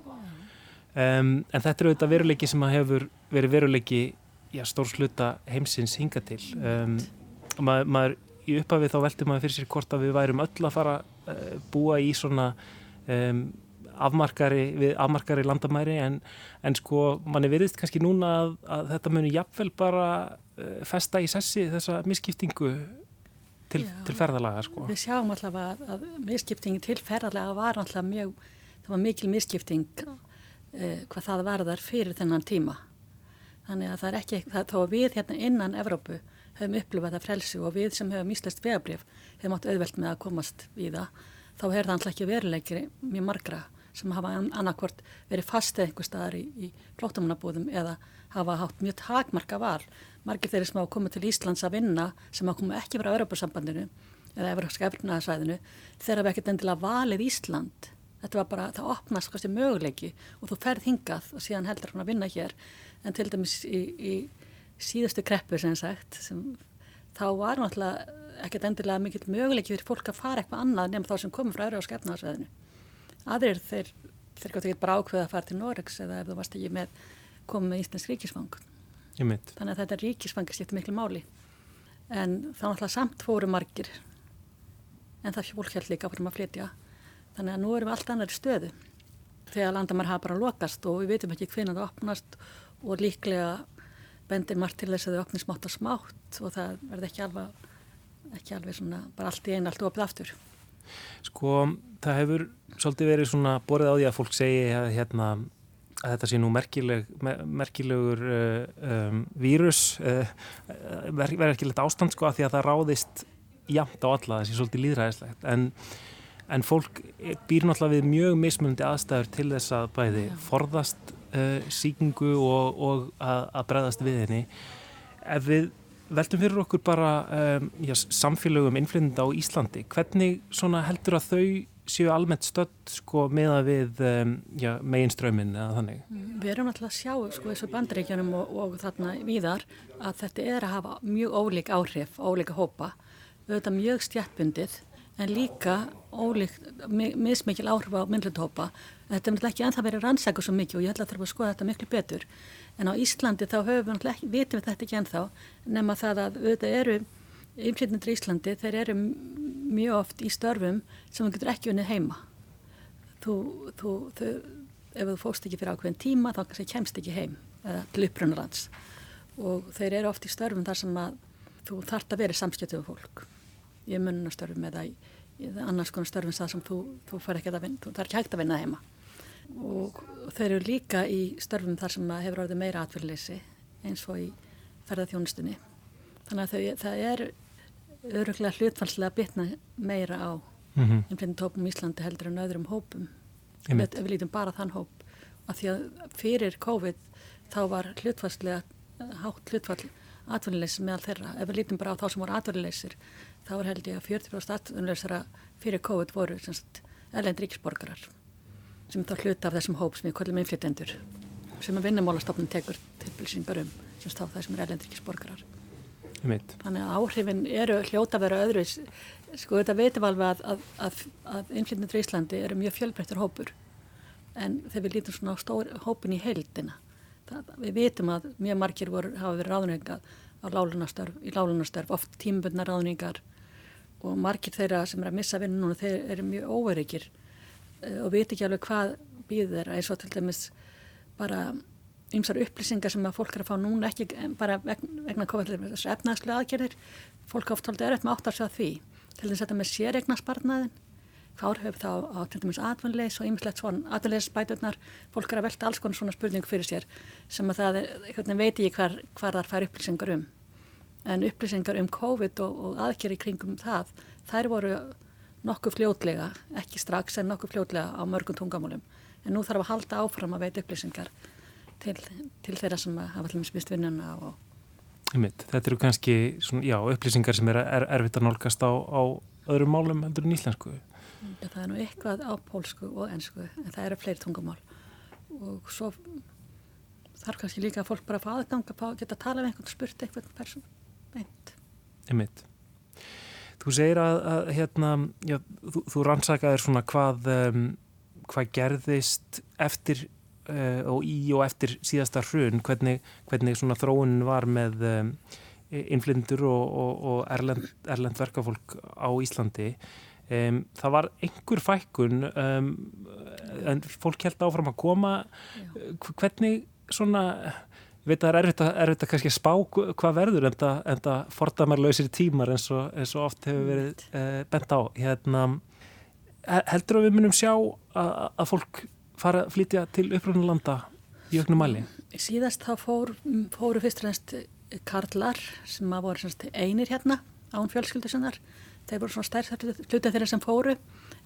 Speaker 2: Um, en þetta er auðvitað veruleiki sem hefur verið veruleiki já, stór sluta heimsins hinga til um, maður, maður í upphafið þá veldur maður fyrir sér hvort að við værum öll að fara uh, búa í svona um, afmarkari, við afmarkari landamæri en, en sko manni veriðst kannski núna að, að þetta muni jafnvel bara uh, festa í sessi þessa misskiptingu til, til ferðalaga sko.
Speaker 15: Við sjáum alltaf að, að misskiptingi til ferðalaga var alltaf mjög, það var mikil misskipting uh, hvað það var þar fyrir þennan tíma. Þannig að það er ekki, það, að við hérna innan Evrópu höfum upplifað það frelsi og við sem höfum íslest vegabrif hefum átt auðvelt með að komast við það, þá er það alltaf ekki veruleikri mjög margra sem hafa annarkvort verið fastið einhver staðar í, í flótamannabúðum eða hafa hátt mjög takmarka val. Margir þeirri sem hafa komið til Íslands að vinna sem hafa komið ekki frá Europasambandinu eða Európska efnaðarsvæðinu þegar við ekkert endilega valið Ísland. Þetta var bara, það opnast kannski möguleiki og þú ferð hingað og síðan heldur hún að vinna hér. En til dæmis í, í síðustu kreppu sem sagt sem, þá var náttúrulega ekkert endilega mikill möguleiki fyrir fólk að fara eitthvað annað nefnum þá sem komið frá Európska efnaðarsvæðinu aðrir þeir, þeir gott ekki bara ákveða að fara til Noregs eða ef þú varst ekki með komið með Íslands ríkisfang. Þannig að þetta ríkisfangi skiptir miklu máli. En þá náttúrulega samt fóru margir. En það fólk held líka fyrir að flytja þannig að nú erum við allt annar stöðu. Þegar landamær hafa bara lokast og við veitum ekki hvernig það opnast og líklega bendir margt til þess að þau opnir smátt og smátt og það verði ekki alveg ekki alveg svona bara allt í einu allt opið aftur.
Speaker 2: Sko, það hefur svolítið verið svona borðið á því að fólk segi að, hérna, að þetta sé nú merkileg, merkilegur uh, um, vírus, uh, verður ekki lett ástand sko að því að það ráðist jamt á alla, það sé svolítið líðræðislegt, en, en fólk býr náttúrulega við mjög mismundi aðstæður til þess að bæði forðast uh, síkingu og, og að, að bregðast við henni. Ef við Veltum fyrir okkur bara um, já, samfélögum innflytenda á Íslandi. Hvernig heldur að þau séu almennt stödd sko, með að við um, meginströminn eða þannig?
Speaker 15: Mm, við erum alltaf að sjá sko, þessu bandreikjanum og, og þarna víðar að þetta er að hafa mjög ólík áhrif, ólíka hópa, auðvitað mjög stjættbundið en líka ólík, mismikil áhrif á myndluthópa. Þetta er ekki ennþá verið rannsæku svo mikið og ég ætla að þarf að skoða þetta miklu betur. En á Íslandi þá höfum við ekki, vitum við þetta ekki ennþá nema það að auðvitað eru innflytjendur í Íslandi, þeir eru mjög oft í störfum sem þú getur ekki unnið heima. Þú, þú, þau, ef þú fóst ekki fyrir ákveðin tíma þá kannski kemst ekki heim eða til uppbrunarlands og þeir eru oft í störfum þar sem að þú þart að vera samskjötuð í mununastörfum eða í annars konar störfum það sem þú, þú fær ekki að vinna, þú þarf ekki hægt að vinna heima. Og þeir eru líka í störfum þar sem hefur orðið meira atverðleysi eins og í ferðarþjónustunni þannig að þau, það er öruglega hlutfalslega bitna meira á mm -hmm. innflytjum í Íslandi heldur en öðrum hópum. Við, við lítum bara þann hóp. Að því að fyrir COVID þá var hlutfalslega hátt hlutfall atverðleysi meðal þeirra. Ef við lítum bara á þá sem voru atverðleysir þá er held ég að 40% atverðleysara fyrir COVID voru elend ríksborgarar sem þá hluta af þessum hóp sem við kollum innflytjendur sem að vinnumálastofnun tekur tilbylsingar um sem stáð það sem er erlendrikisborgarar þannig að áhrifin eru hljóta að vera öðru sko þetta veitum alveg að, að, að, að innflytjendur í Íslandi eru mjög fjölbreyttur hópur. En þegar við lítum svona á stór, hópin í heildina það, við veitum að mjög margir voru, hafa verið ráðninga á lálunastörf, í lálunastörf oft tímbundna ráðningar. Og margir þeirra sem er að missa vinnu núna þeir eru mjög óveryggir Eh, og veit ekki alveg hvað býður þeirra. Eins og til dæmis bara ymsar upplýsingar sem að fólk er að fá núna ekki bara vegna COVID þessu efnaðslu aðgerðir. Fólk átt aldrei erfitt með átt að sjá því. Til þess að þetta með sérregnarsparnaðin fárhauð þá á til dæmis atvinnleis og ymslegt svona atvinnleisbæturnar fólk er að velta alls konar svona spurningu fyrir sér sem að það er, veit ég hvar, hvar þar fær upplýsingar um. En upplýsingar um COVID og, og aðgerði kringum það þær voru nokkuð fljótlega, ekki strax en nokkuð fljótlega á mörgum tungamálum en nú þarf að halda áfram að veita upplýsingar til, til þeirra sem hafa allir mist vinnuna og
Speaker 2: Einmitt. Þetta eru kannski svona, já, upplýsingar sem er, er erfitt að nálgast á, á öðrum málum heldur en íslensku
Speaker 15: ja, Það er nú eitthvað á pólsku og ennsku en það eru fleiri tungumál og svo þarf kannski líka að fólk bara fá aðgang að geta að tala við einhvern spurt person beint.
Speaker 2: Einmitt. Þú segir að, að hérna, já, þú, þú rannsakaðir svona hvað, um, hvað gerðist eftir uh, og í og eftir síðasta hrun, hvernig, hvernig svona þróunin var með um, innflindur og, og, og erlend, erlend verkafólk á Íslandi. Um, það var einhver fækkun um, en fólk held áfram að koma Já. hvernig svona ég veit að það er erfitt að, erfitt að kannski spá hvað verður en það, það fordamarlausir tímar eins og, eins og oft hefur verið uh, bent á hérna, heldur að við munum sjá að, að fólk fara að flytja til uppröðunlanda í auknum mæli?
Speaker 15: Síðast þá fór, fóru fyrst og næst Karlar sem að voru einir hérna án fjölskyldusinnar þeir voru svona stærst hluta þeirra sem fóru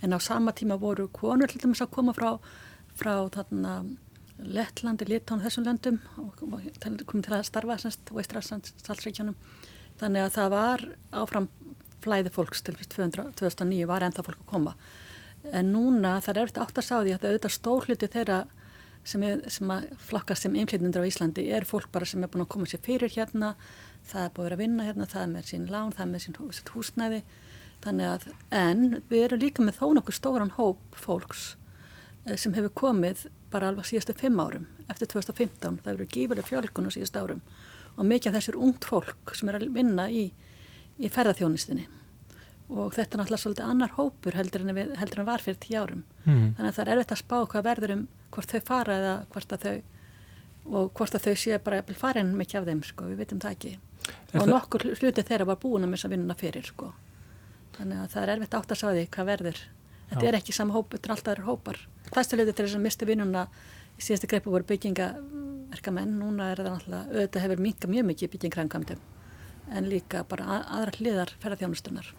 Speaker 15: en á sama tíma voru konur hlutum að koma frá, frá þarna Lettlandi, Litánu, þessum löndum og komið til að starfa semst og Ístrasalsreikjónum þannig að það var áfram flæði fólks til 2009 var ennþá fólk að koma. En núna það er eftir átt að sá því að auðvitað stórluti þeirra sem, er, sem flakkast sem einflýtnindur á Íslandi er fólk bara sem er búin að koma sér fyrir hérna það er búin að vinna hérna, það er með sín lán, það er með sín húsnæði þannig að, en við erum líka með þó nokkuð stóran hóp fólks eh, sem hefur komið bara alveg síðastu fimm árum, eftir 2015 það eru gífurlega fjölkun á síðastu árum. Og mikið af þessir ungt fólk sem er að vinna í, í ferðarþjónistinni og þetta er náttúrulega svolítið annar hópur heldur en, við, heldur en var fyrir tíu árum. Mm. þannig að það er erfitt að spá hvað verður um hvort þau fara eða hvort að þau og hvort að þau séu bara farin mikið af þeim sko, við veitum það ekki. Er og það... nokkur hluti þeirra var búin að missa vinnuna fyrir sko þannig að það er erfitt átt að sá því hvað verður. Þetta Já. er ekki sama hóp, þetta er alltaf aðra hópar. Þæstu hluti til þess að misti vinnuna í síðastu greipu voru byggingaverkamenn. Núna er það náttúrulega, auðvitað hefur minka mjög mikið byggingrangkamtum en líka bara aðra hliðar ferðarþjónustunar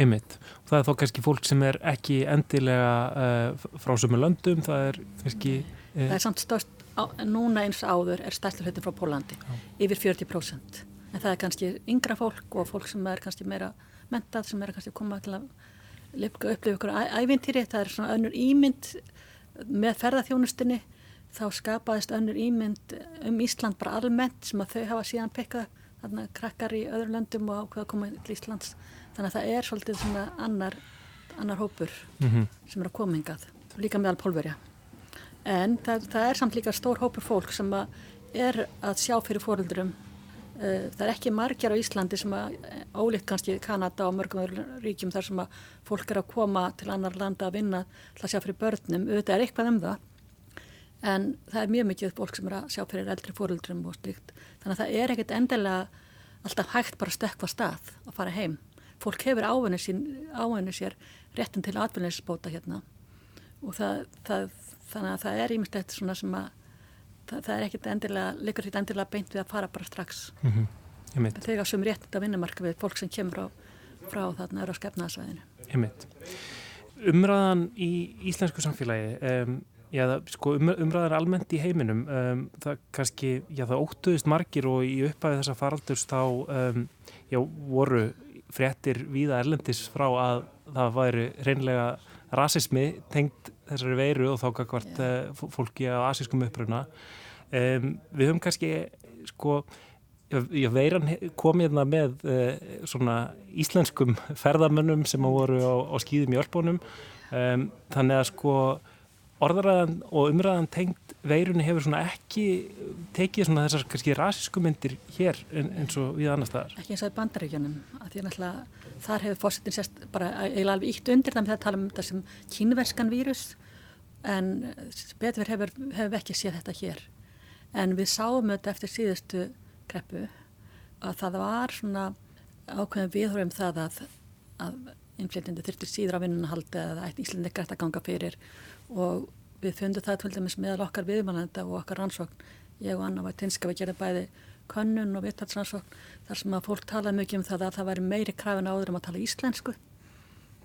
Speaker 2: Ymmiðt, og það er þó kannski fólk sem er ekki endilega uh, frá sömu löndum, það er kannski uh,
Speaker 15: Það er samt stórt, núna eins áður er stærslu hlutin frá Pólandi Já. yfir 40% en það er kannski yngra fólk og fólk sem er kannski meira mentað sem er kannski að koma til að upplifa ykkur ævintýri, það er svona önnur ímynd með ferðarþjónustinni þá skapaðist önnur ímynd um Ísland bara almennt sem að þau hafa síðan pekkað þarna krakkar í öðrum löndum og ákveða að koma til Íslands. Þannig að það er svolítið svona annar, annar hópur mm -hmm. sem er að koma hingað líka meðal pólverja. En það, það er samt líka stór hópur fólk sem að er að sjá fyrir fóröldurum það er ekki margir á Íslandi sem að eh, ólíkt kannski Kanada og mörgum öðrum ríkjum þar sem að fólk er að koma til annar landa að vinna til að sjá fyrir börnum, auðvitað er eitthvað um það en það er mjög mikið fólk sem er að sjá fyrir eldri fóröldrum og slíkt. Þannig að það er ekkert endilega alltaf hægt bara að stökka stað og fara heim. Fólk hefur áhenni sér réttin til atvinninsbóta hérna. Og það, það, þannig að það er eftir svona sem að það, það er ekkert endilega, leikur ekkert endilega beint við að fara bara strax. Mm -hmm. þegar sem rétt að vinnumarka við fólk sem kemur á, frá þarna öru á skefnaðsvæðinu
Speaker 2: Umræðan í íslensku samfélagi um, já, sko, um, umræðan almennt í heiminum um, það kannski, já það óttuðist margir og í upphæfið þessa faraldurs þá um, já, voru fréttir viða erlendis frá að það væri reynlega rasismi tengt þessari veiru og þá kakvart yeah. fólki á asískum uppruna um, við höfum kannski sko já, veiran komið hérna með uh, svona íslenskum ferðamönnum sem voru á, á skýðum í Ölbónum um, þannig að sko orðaræðan og umræðan tengt veirunni hefur svona ekki tekið svona þessar kannski rasísku myndir hér eins og við annar staðar.
Speaker 15: Ekki eins og í bandaríkjunum þar hefur fórsetin sérst bara eiginlega alveg ítt undir það með það að tala um þetta sem kínverskan vírus en betur hefur, hefur ekki séð þetta hér en við sáum þetta eftir síðustu greppu að það var svona ákveðin viðhórum það að, að innflytjandi þurfti síður á vinnunhaldi eða eitt Íslandi gætt að ganga fyrir. Og við fundum það til dæmis meðal okkar viðmannanda og okkar rannsókn. Ég og Anna var tinska við gerðum bæði könnun og viðtalsrannsókn þar sem að fólk talaði mikið um það að það væri meiri krafin áður um að tala íslensku.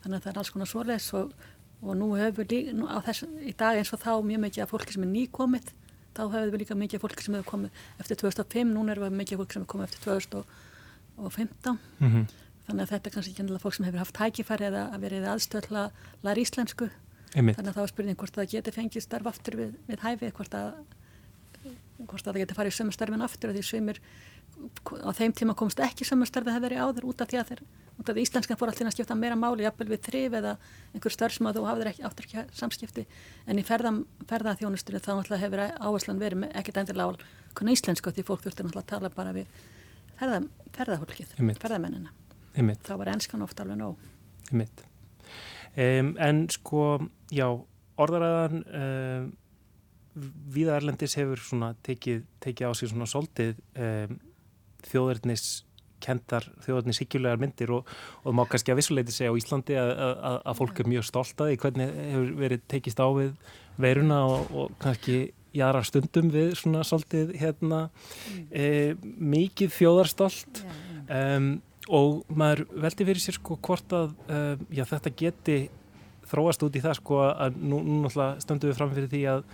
Speaker 15: Þannig að það er alls konar svoleis og, og nú hefur líka, í dag eins og þá mjög mikið af fólki sem er nýkomið þá hefur við líka mikið fólki sem hefur komið eftir 2005, núna erum við mikið fólki sem hefur komið eftir 2015 mm -hmm. þannig að þetta er kannski ekki ennilega fólk sem hefur haft tækifæri eða að verið aðstöðla að læra íslensku Einmitt. þannig að þá er spurning hvort það geti fengið starf aftur við, við hæfi hvort að hvort að það geti farið í sömurstörfin aftur því sömur á þeim tíma komst ekki sömurstörfi það verið áður út af því að þeir út af því íslenskan fór alltaf að skipta meira máli jafnvel við þrif eða einhver að þú hafður ekki áttur ekki samskipti. En í ferða, ferðaþjónustunni þá náttúrulega hefur áherslan verið ekkert endilega á konar íslensku því fólk þurfti náttúrulega að tala bara við ferða, ferðahólkið, ferðamennina. Þá var ennskan ofta alveg nóg.
Speaker 2: Um, En sko, já orðaræðan um, Víða Erlendis hefur svona tekið, tekið á sig svona soldið um, þjóðurnis kendar þjóðurnis hyggjullegar myndir og, og má kannski að vissuleiti segja á Íslandi að, fólk er mjög stolt að því. Hvernig hefur verið tekist á við veiruna og, og kannski jara stundum við svona soldið hérna e, mikið þjóðarstolt? Um, og maður veldi fyrir sér sko hvort að um, já, þetta geti þróast út í það sko að nú, nú náttúrulega stöndum við fram fyrir því að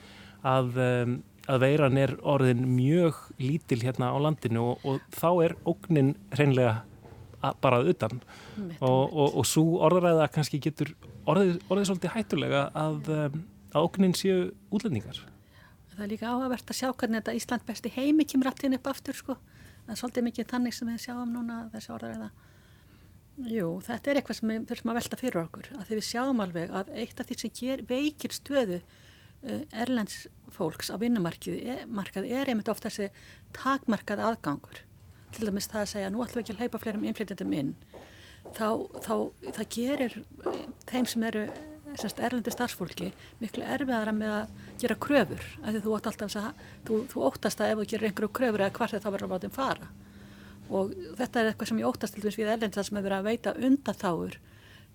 Speaker 2: að, um, að veiran er orðin mjög lítil hérna á landinu og, og þá er ógnin hreinlega bara utan mitt, og, og, og svo orðræða kannski getur orðið, orðið svolítið hættulega að, um, að ógnin séu útlendingar.
Speaker 15: Það er líka áhugavert að sjá hvernig þetta Ísland besti heimi kemur alltaf upp aftur sko. Er svolítið mikið tannig sem við sjáum núna þessi orðræða. Jú, þetta er eitthvað sem við þurfum að velta fyrir okkur. Að því við sjáum alveg að eitt af því sem ger, veikir stöðu erlends fólks á vinnumarkaði er, einmitt ofta þessi takmarkað aðgangur. Til dæmis það að segja nú ætlum við ekki að hleypa fleirum innflytjandum inn. Þá, þá það gerir uh, þeim sem eru erlendi starfsfólki miklu erfiðara með að gera kröfur því þú alltaf að þú, þú óttast að ef þú gerir einhverju kröfur eða hvart þá verður að láta þeim fara og þetta er eitthvað sem ég óttast til dæmis við erlendi þar sem hefur verið að veita undanþáur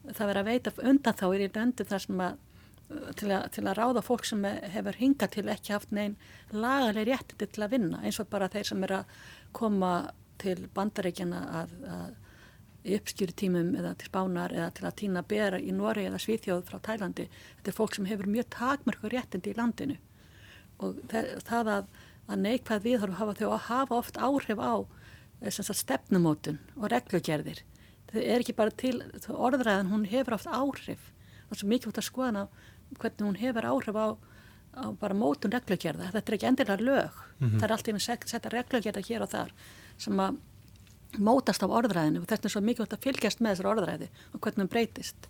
Speaker 15: það verður að veita undanþáur í löndum þar sem að til að, til að ráða fólk sem hefur hingað til ekki haft neinn lagaleg réttindi til að vinna eins og bara þeir sem er að koma til bandaríkjana að, að uppskýrutímum eða til spánar eða til að týna bera í Nóri eða Svíþjóð frá Tælandi. Þetta er fólk sem hefur mjög takmörku réttindi í landinu og það að, að neikvæð við þarf að hafa þau að hafa oft áhrif á eh, stefnumótun og reglugerðir. Það er ekki bara til, orðræðan hún hefur oft áhrif og svo mikið út að skoðana hvernig hún hefur áhrif á, á bara mótun reglugerða. Þetta er ekki endilega lög. Mm -hmm. Það er alltaf að setja reglugerða hér og þar sem að mótast af orðræðinu og þetta er svo mikilvægt að fylgjast með þessar orðræði og hvernig það breytist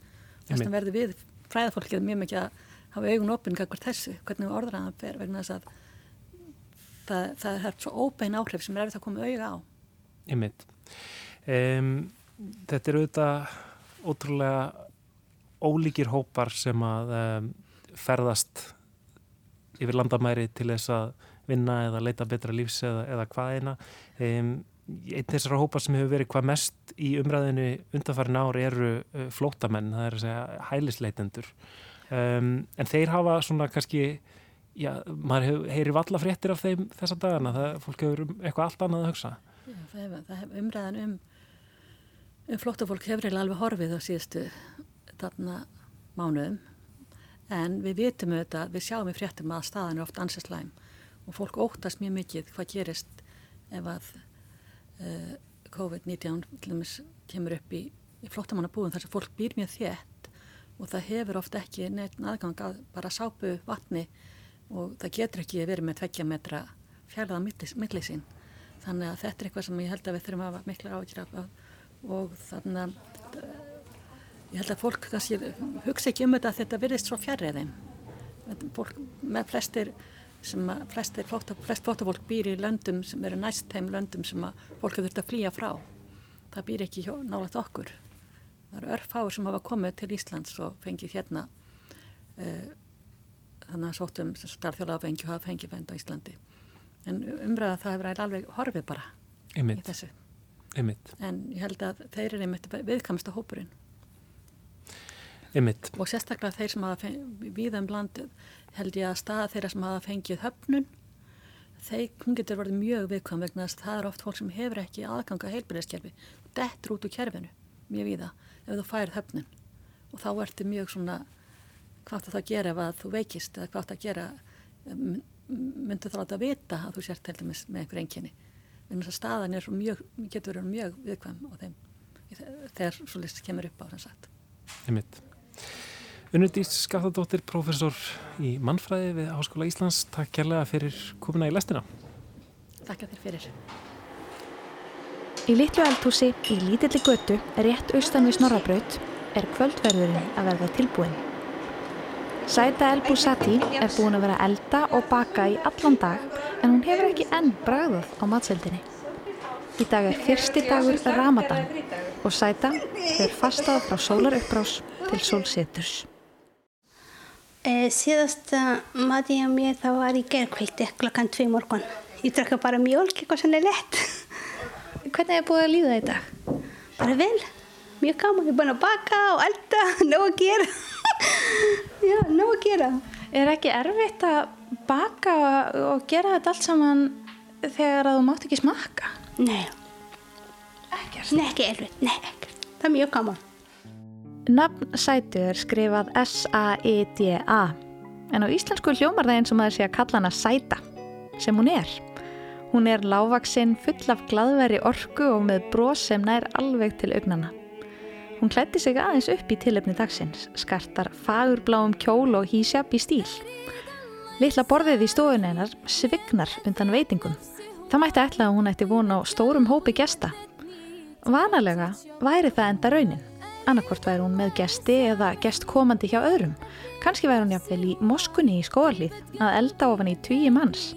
Speaker 15: þess að verður við fræðafólkið mjög mikið að hafa augun opinn hvert þessu, hvernig orðræðan fer vegna þess að það, það er svo óbein áhrif sem er að koma auga á
Speaker 2: um, Þetta eru auðvitað ótrúlega ólíkir hópar sem að um, ferðast yfir landamæri til þess að vinna eða leita betra lífs eða, eða hvað eina. Um, einn þessara hópa sem hefur verið hvað mest í umræðinu undanfærin ár eru uh, flótamenn, það er að segja hælisleitendur. Um, en þeir hafa svona kannski já, maður heyri valla fréttir af þeim þessa dagana, það fólk hefur um eitthvað allt annað að hugsa.
Speaker 15: Já, það hef, það hef, umræðan um, um flótafólk hefur alveg horfið á síðustu þarna mánuðum. En við vitum auðvitað, við sjáum í fréttum að staðan er oft anseslæm og fólk óttast mjög mikið hvað gerist ef að uh, COVID-19 kemur upp í, í flottamannabúðum þar sem fólk býr mjög þétt og það hefur ofta ekki neitt aðgang að bara sápu vatni og það getur ekki verið með tveggja metra fjarlaða milli sín. Þannig að þetta er eitthvað sem ég held að við þurfum að mikla ágjur af og þannig að ég held að fólk kannski hugsa ekki um þetta að þetta virðist svo fjarriðin fólk með flestir sem að flest, flóta, flest flótafólk býr í löndum sem eru næst þeim löndum sem að fólk þurft að flýja frá. Það býr ekki nálega okkur. Það eru örfáur sem hafa komið til Íslands og fengið hérna uh, þannig að sótum starfþjóla áfengi og hafa fengið vend á Íslandi. En umræða það hefur alveg horfið bara
Speaker 2: Einmitt.
Speaker 15: í þessu.
Speaker 2: Einmitt.
Speaker 15: En ég held að þeir eru einmitt viðkamsta hópurinn.
Speaker 2: Einmitt.
Speaker 15: Og sérstaklega þeir sem hafa viða um landið held ég að staða þeirra sem hafa fengið höfnun þeir, hún getur verið mjög viðkvæm vegna þess að það er oft fólk sem hefur ekki aðganga heilbyrðiskerfi, dettur út úr kerfinu mjög víða ef þú færið höfnun. Og þá ertu mjög svona hvað það gera ef að þú veikist eða hvað það gera myndu þá að vita að þú sért til dæmis með einhver enginni en þess að staðan er mjög, getur verið mjög viðkvæm þeim þegar svo list kemur upp á þess að
Speaker 2: Einmitt Unnudís Skaftadóttir, professor í mannfræði við Háskóla Íslands. Takk kærlega fyrir komina í lestina.
Speaker 15: Takk þér fyrir.
Speaker 9: Í litlu eldhúsi í lítilli götu, rétt austan við Snorrabraut, er kvöldverðurinn að verða tilbúin. Sæta El Busati er búin að vera að elda og baka í allan dag en hún hefur ekki enn bragðað á matseldinni. Í dag er fyrsti dagur Ramadan og Sæta er fastað frá sólaruppbrás til sólseturs.
Speaker 16: Eh, síðasta mati á mér það var í gerðkvöldi klokkan 2 morgun. Ég drakka bara mjölk, eitthvað svona lett. *laughs*
Speaker 9: Hvernig er búið að líða dag?
Speaker 16: Bara vel, mjög gaman. Ég er búin að baka og elda, *laughs* nóg að gera. *laughs* Já, nóg að gera.
Speaker 9: Er ekki erfitt að baka og gera þetta allt saman þegar að þú mátt ekki smakka?
Speaker 16: Nei. Ekkert? Nei, ekki erfitt. Nei, ekkert. Það er mjög gaman.
Speaker 9: Nafn Sætu er skrifað S-A-I-D-A en á íslensku hljómar það eins og maður sé að kalla hana Sæta sem hún er. Hún er lágvaksinn full af gladveri orku og með brós sem nær alveg til augnana. Hún klætti sig aðeins upp í tilöfni dagsins, skartar fagurbláum kjól og hísjab í stíl. Littla borðið í stofun einar svignar undan veitingum. Það mætti ætla að hún ætti vona á stórum hópi gesta. Vanalega væri það enda raunin. Annarkvort væri hún með gesti eða gest komandi hjá öðrum. Kanski væri hún jafnvel í moskunni í skóarlið að elda ofan í tugi manns.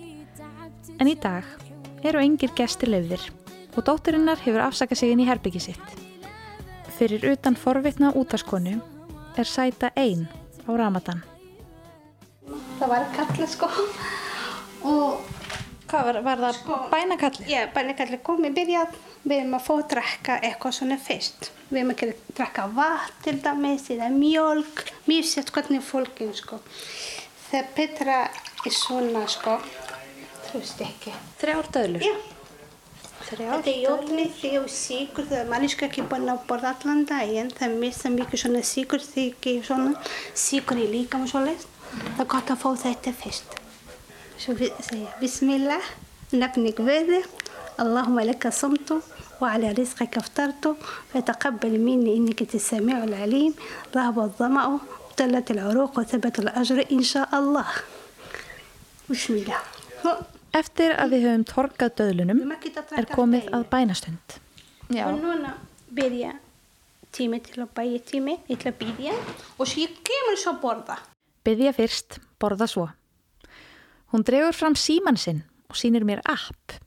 Speaker 9: En í dag eru engir gestir lefðir og dótturinnar hefur afsakað sig inn í herbyggi sitt. Fyrir utan forvitna útaskonu er sæta einn á ramadan.
Speaker 16: Það var kalla sko og
Speaker 9: Hvað var, var það sko, bænakalli?
Speaker 16: Já, bænakalli kom í byrjað. Við erum að fá að drekka eitthvað svona fyrst. Við erum að drekka vatn til dæmis eða mjölk mjög sett hvernig fólkin sko. Það betra er svona sko trúst ekki.
Speaker 9: Þrjár döðlur?
Speaker 16: Já. Þetta er jótni þegar síkur þegar manniska ekki búin að borða allan daginn. Það er mista mikið svona síkur þegar ekki svona. Síkur í líka og svoleiðis. Það er gott að fá þetta fyrst Við segja Bismillah nafni Guði اللهم لك صمت وعلى رزقك افطرت فتقبل مني انك السميع العليم ذهب الظمأ وابتلت العروق وثبت الاجر ان شاء الله بسم الله
Speaker 9: Eftir að við höfum torkað döðlunum er komið að bænastund.
Speaker 16: Já. Og núna byrja tími til að bæja tími, ég ætla að byrja og svo ég kemur svo að borða.
Speaker 9: Byrja fyrst, borða svo. Hún dregur fram síman sinn og sínir mér app.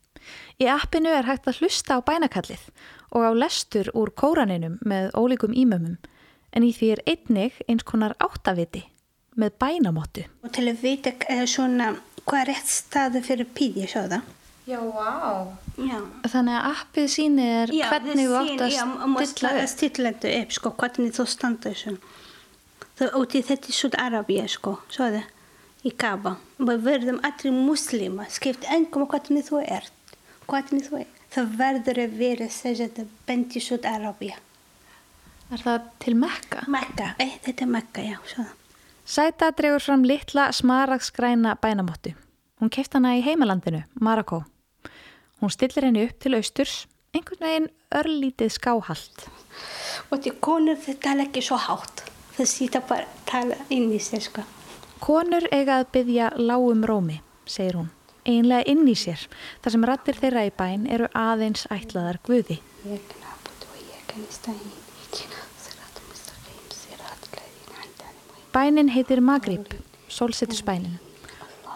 Speaker 9: Í appinu er hægt að hlusta á bænakallið og á lestur úr kóraninum með ólíkum ímömmum en í því er einnig eins konar áttaviti með bænamottu.
Speaker 16: Og til að vita svona hvað er rétt staði fyrir píði, svo það.
Speaker 9: Já, vá.
Speaker 16: Já.
Speaker 9: Þannig að appið sínir hvernig þú átt að
Speaker 16: stilla upp. Já, stilla þetta upp, sko, hvernig þú standa þessu. Það úti þetta er svona Arabíu, sko, svo það, í Kaaba. Við verðum allir muslima, skipt engum hvernig þú ert, hvernig þú ert. Það verður að vera segjað bent í svona Arabíu.
Speaker 9: Er það til Mekka?
Speaker 16: Mekka, eh, þetta er Mekka, já, svo það.
Speaker 9: Sæta dregur fram litla smaragsgræna bænamottu. Hún keft hana í heimalandinu, Marokko. Hún stillir henni upp til austurs, einhvern veginn örlítið skáhalt.
Speaker 16: Og til konur þau tala ekki svo hátt. Það sýta bara tala inn í sér, sko.
Speaker 9: Konur eiga að byggja lágum rómi, segir hún. Einlega inn í sér, þar sem rattir þeirra í bæn eru aðeins ætlaðar guði. Bænin heitir Magrib, sólsettisbænin.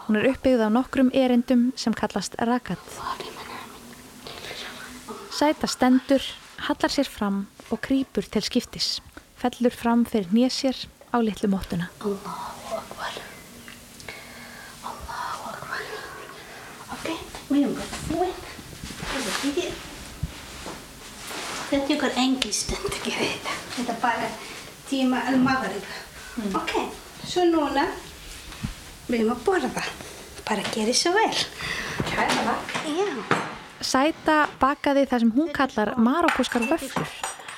Speaker 9: Hún er uppbyggð á nokkrum erindum sem kallast rakat. Sæta stendur, hallar sér fram og krýpur til skiptis. Fellur fram fyrir nýjasér á litlu móttuna.
Speaker 16: Allahu við erum bara búinn. Þetta er ykkur engi stund að gera þetta. Þetta er bara tíma al-Maghrib. Mm. Ok, svo núna við erum að borða. Bara gera svo vel.
Speaker 9: Kæra það.
Speaker 16: Já.
Speaker 9: Sæta bakaði það sem hún kallar marokúskar vöflur.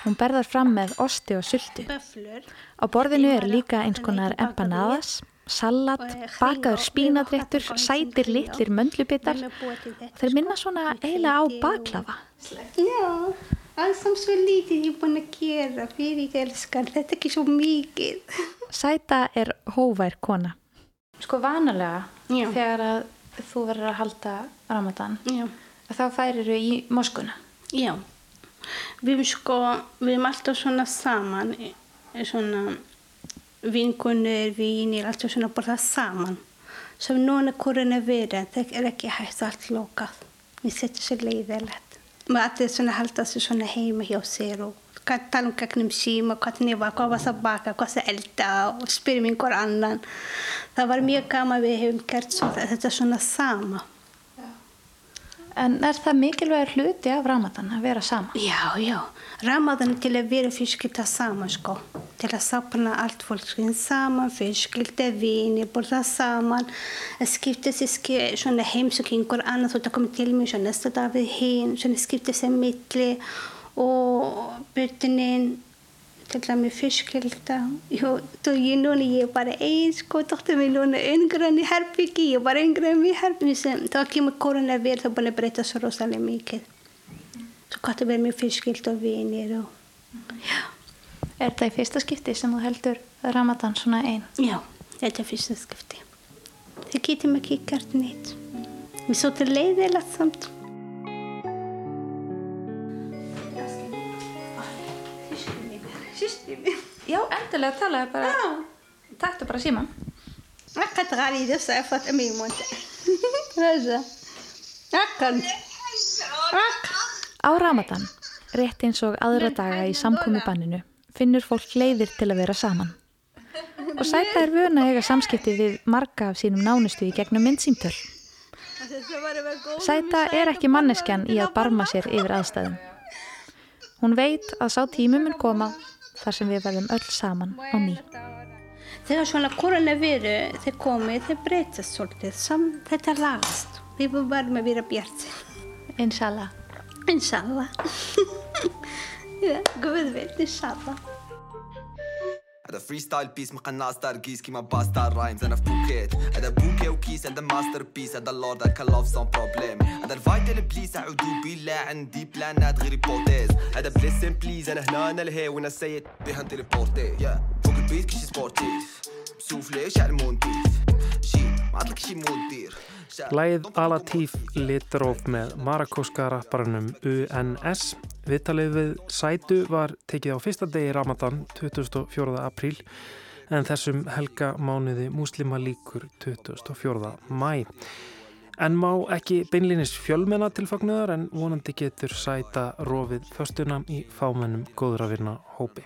Speaker 9: Hún berðar fram með osti og sultu.
Speaker 16: Vöflur.
Speaker 9: Á borðinu er líka eins konar empanadas, salat, bakaður spínadréttur, sætir litlir möndlubitar. Þeir minna svona eiginlega á baklafa.
Speaker 16: Já, alls sem svo lítið ég er búin að gera fyrir elskar. Þetta er ekki svo mikið.
Speaker 9: Sæta er hóvær kona. Sko vanalega
Speaker 16: Já.
Speaker 9: þegar að þú verður að halda Ramadan
Speaker 16: Já.
Speaker 9: þá færir þú í moskuna
Speaker 16: Já, við erum sko, við erum alltaf svona saman, svona vinkunir, vinir, alltaf svona borða saman. Svo núna koronavirun, það er ekki hægt allt lokað. Við setjum sér leiðilegt. Maður allir svona halda sig svona heima hjá sér og tala um gegnum síma, hvernig var, hvað var það baka, hvað það elda og spyrjum einhver annan. Það var mjög gaman við hefum gert þetta svona sama.
Speaker 9: En er það mikilvægur hluti af Ramadan að vera saman?
Speaker 16: Já, já. Ramadan til að vera fjölskylda saman sko. Til að sapna allt fólkskinn saman, fjölskylda, vini, borða saman. Skipta sér svona heimsók einhver annað, þú koma til mig svo næsta dag við hinn, svona skipta sér milli og byrjunin til dæmi. Þú ég núna, ég er bara eins sko, dóttur mér núna yngre enn í herbyggi, ég er bara yngre enn í herbyggi. Þá kemur koronavirð, það er búin að breyta svo rosalega mikið. Svo gott að vera með fjölskylda og vinir og.
Speaker 9: Er þetta í fyrsta skipti sem þú heldur Ramadan svona einn?
Speaker 16: Já, þetta er fyrsta skipti. Það getur maður ekki gert neitt. Mér svo til leiðilegt samt.
Speaker 9: Já, endilega talaðu bara. Takktu bara síman.
Speaker 16: أكد غالي لسه أفت أمي مونت رجع أكد
Speaker 9: Á Ramadan, rétt eins og aðra daga í samkomi banninu, finnur fólk leiðir til að vera saman. Og Sæta er vöna að eiga samskipti við marga af sínum nánustu í gegnum myndsýmtöl. Sæta er ekki manneskjan í að barma sér yfir aðstæðum. Hún veit að sá tímum mun koma þar sem við verðum öll saman á ný.
Speaker 16: Þegar svona koronaviru þeir komið, þeir breytast svolítið, sam, þetta lagast. Við verðum að vera bjart.
Speaker 9: Inshallah.
Speaker 16: Inshallah. *laughs* Guð veit, inshallah.
Speaker 17: هذا فريستايل بيس مقنع ستار كيس كيما باستار رايمز أنا في بوكيت هذا بوكي وكيس هذا ماستر بيس هذا اللورد هكا لوف سون بروبليم هذا الفايت بليس أعوذ بالله عندي بلانات غير هيبوتيز هذا بليسن بليز أنا هنا أنا الهي وأنا سيد بها تيليبورتي يا فوق البيت كيشي سبورتيف مسوفلي شعل مونتيف شي ما عطلك شي مدير.
Speaker 2: Læð Alatif Litróf með marakóska rapparanum UNS. Viðtalið við Sætu var tekið á fyrsta degi Ramadan 24. apríl en þessum helga mánuði muslima líkur 24. mæ. En má ekki beinlinis fjölmenna tilfagnuðar en vonandi getur Sæta rofið föstuna í fámennum góðravirna hópi.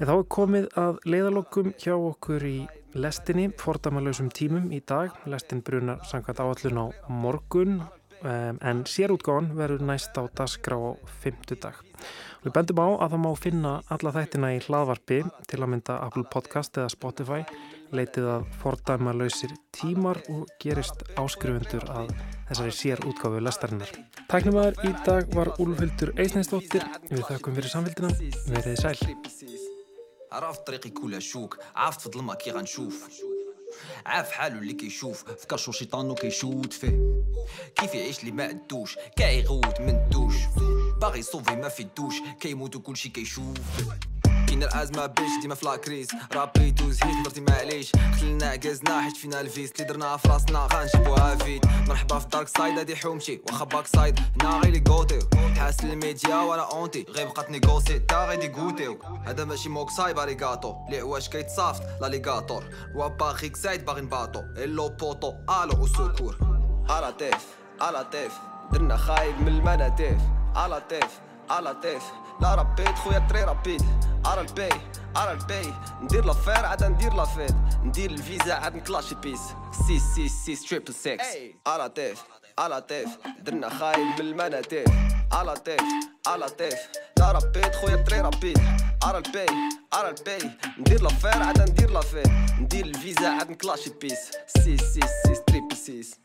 Speaker 2: En þá er komið að leiðalokum hjá okkur í lestinni, fordamalösum tímum í dag. Lestin brunar samkvæmt áallun á morgun en sérútgáðan verður næst á dasgrá á fymtudag. Við bendum á að það má finna alla þættina í hlaðvarpi til að mynda Apple Podcast eða Spotify leitið að fordæmalösir tímar og gerist áskrifendur að þessari sér útgáfu lestarinnar. Tæknumæður í dag var Úlfhildur Eisneinsdóttir. Við þakkum fyrir samfélgina. Verðið sæl.
Speaker 17: عرفت طريقي كلها شوك. عرفت في ظلمة كي غنشوف؟ عارف حالو اللي كيشوف فكر شو شيطانو كيشوت فيه. كيف يعيش اللي ما عدوش كاع يغوت من الدوش باغي يصوفي ما في الدوش كيموت وكلشي كيشوف. كاين الازمة بيش ديما في لاكريز. رابيت وزهيت درتي معليش خلينا عكازنا حيت فينا الفيس اللي درناها في راسنا. غنجيبوها فيت. مرحبا في دارك سايد هادي حومتي. واخا باك سايد هنا غير لي كوتيو حاس الميديا ولا اونتي غير بقات نيغوسي. تا غيدي كوتيو هذا ماشي موكساي باريغاتو لي عواش كيتصافت لاليغاتور وا باغيك سايد باغي نباطو. اللو بوطو ألو وسكور على تيف على تيف درنا خايب من المناتيف. على تيف على تيف لا ربيت خويا تري ربيت. على البي على البي ندير لافير عاد ندير لافيت ندير الفيزا عاد نكلاشي بيس. سي سي سي تريبل سكس على تيف على تيف درنا خايب من المناتيف على تيف على تيف لا ربيت خويا تري ربيت. على البي على البي ندير لافير عاد ندير لافيت ندير الفيزا عاد نكلاشي بيس. سي سي سي تريبل سيس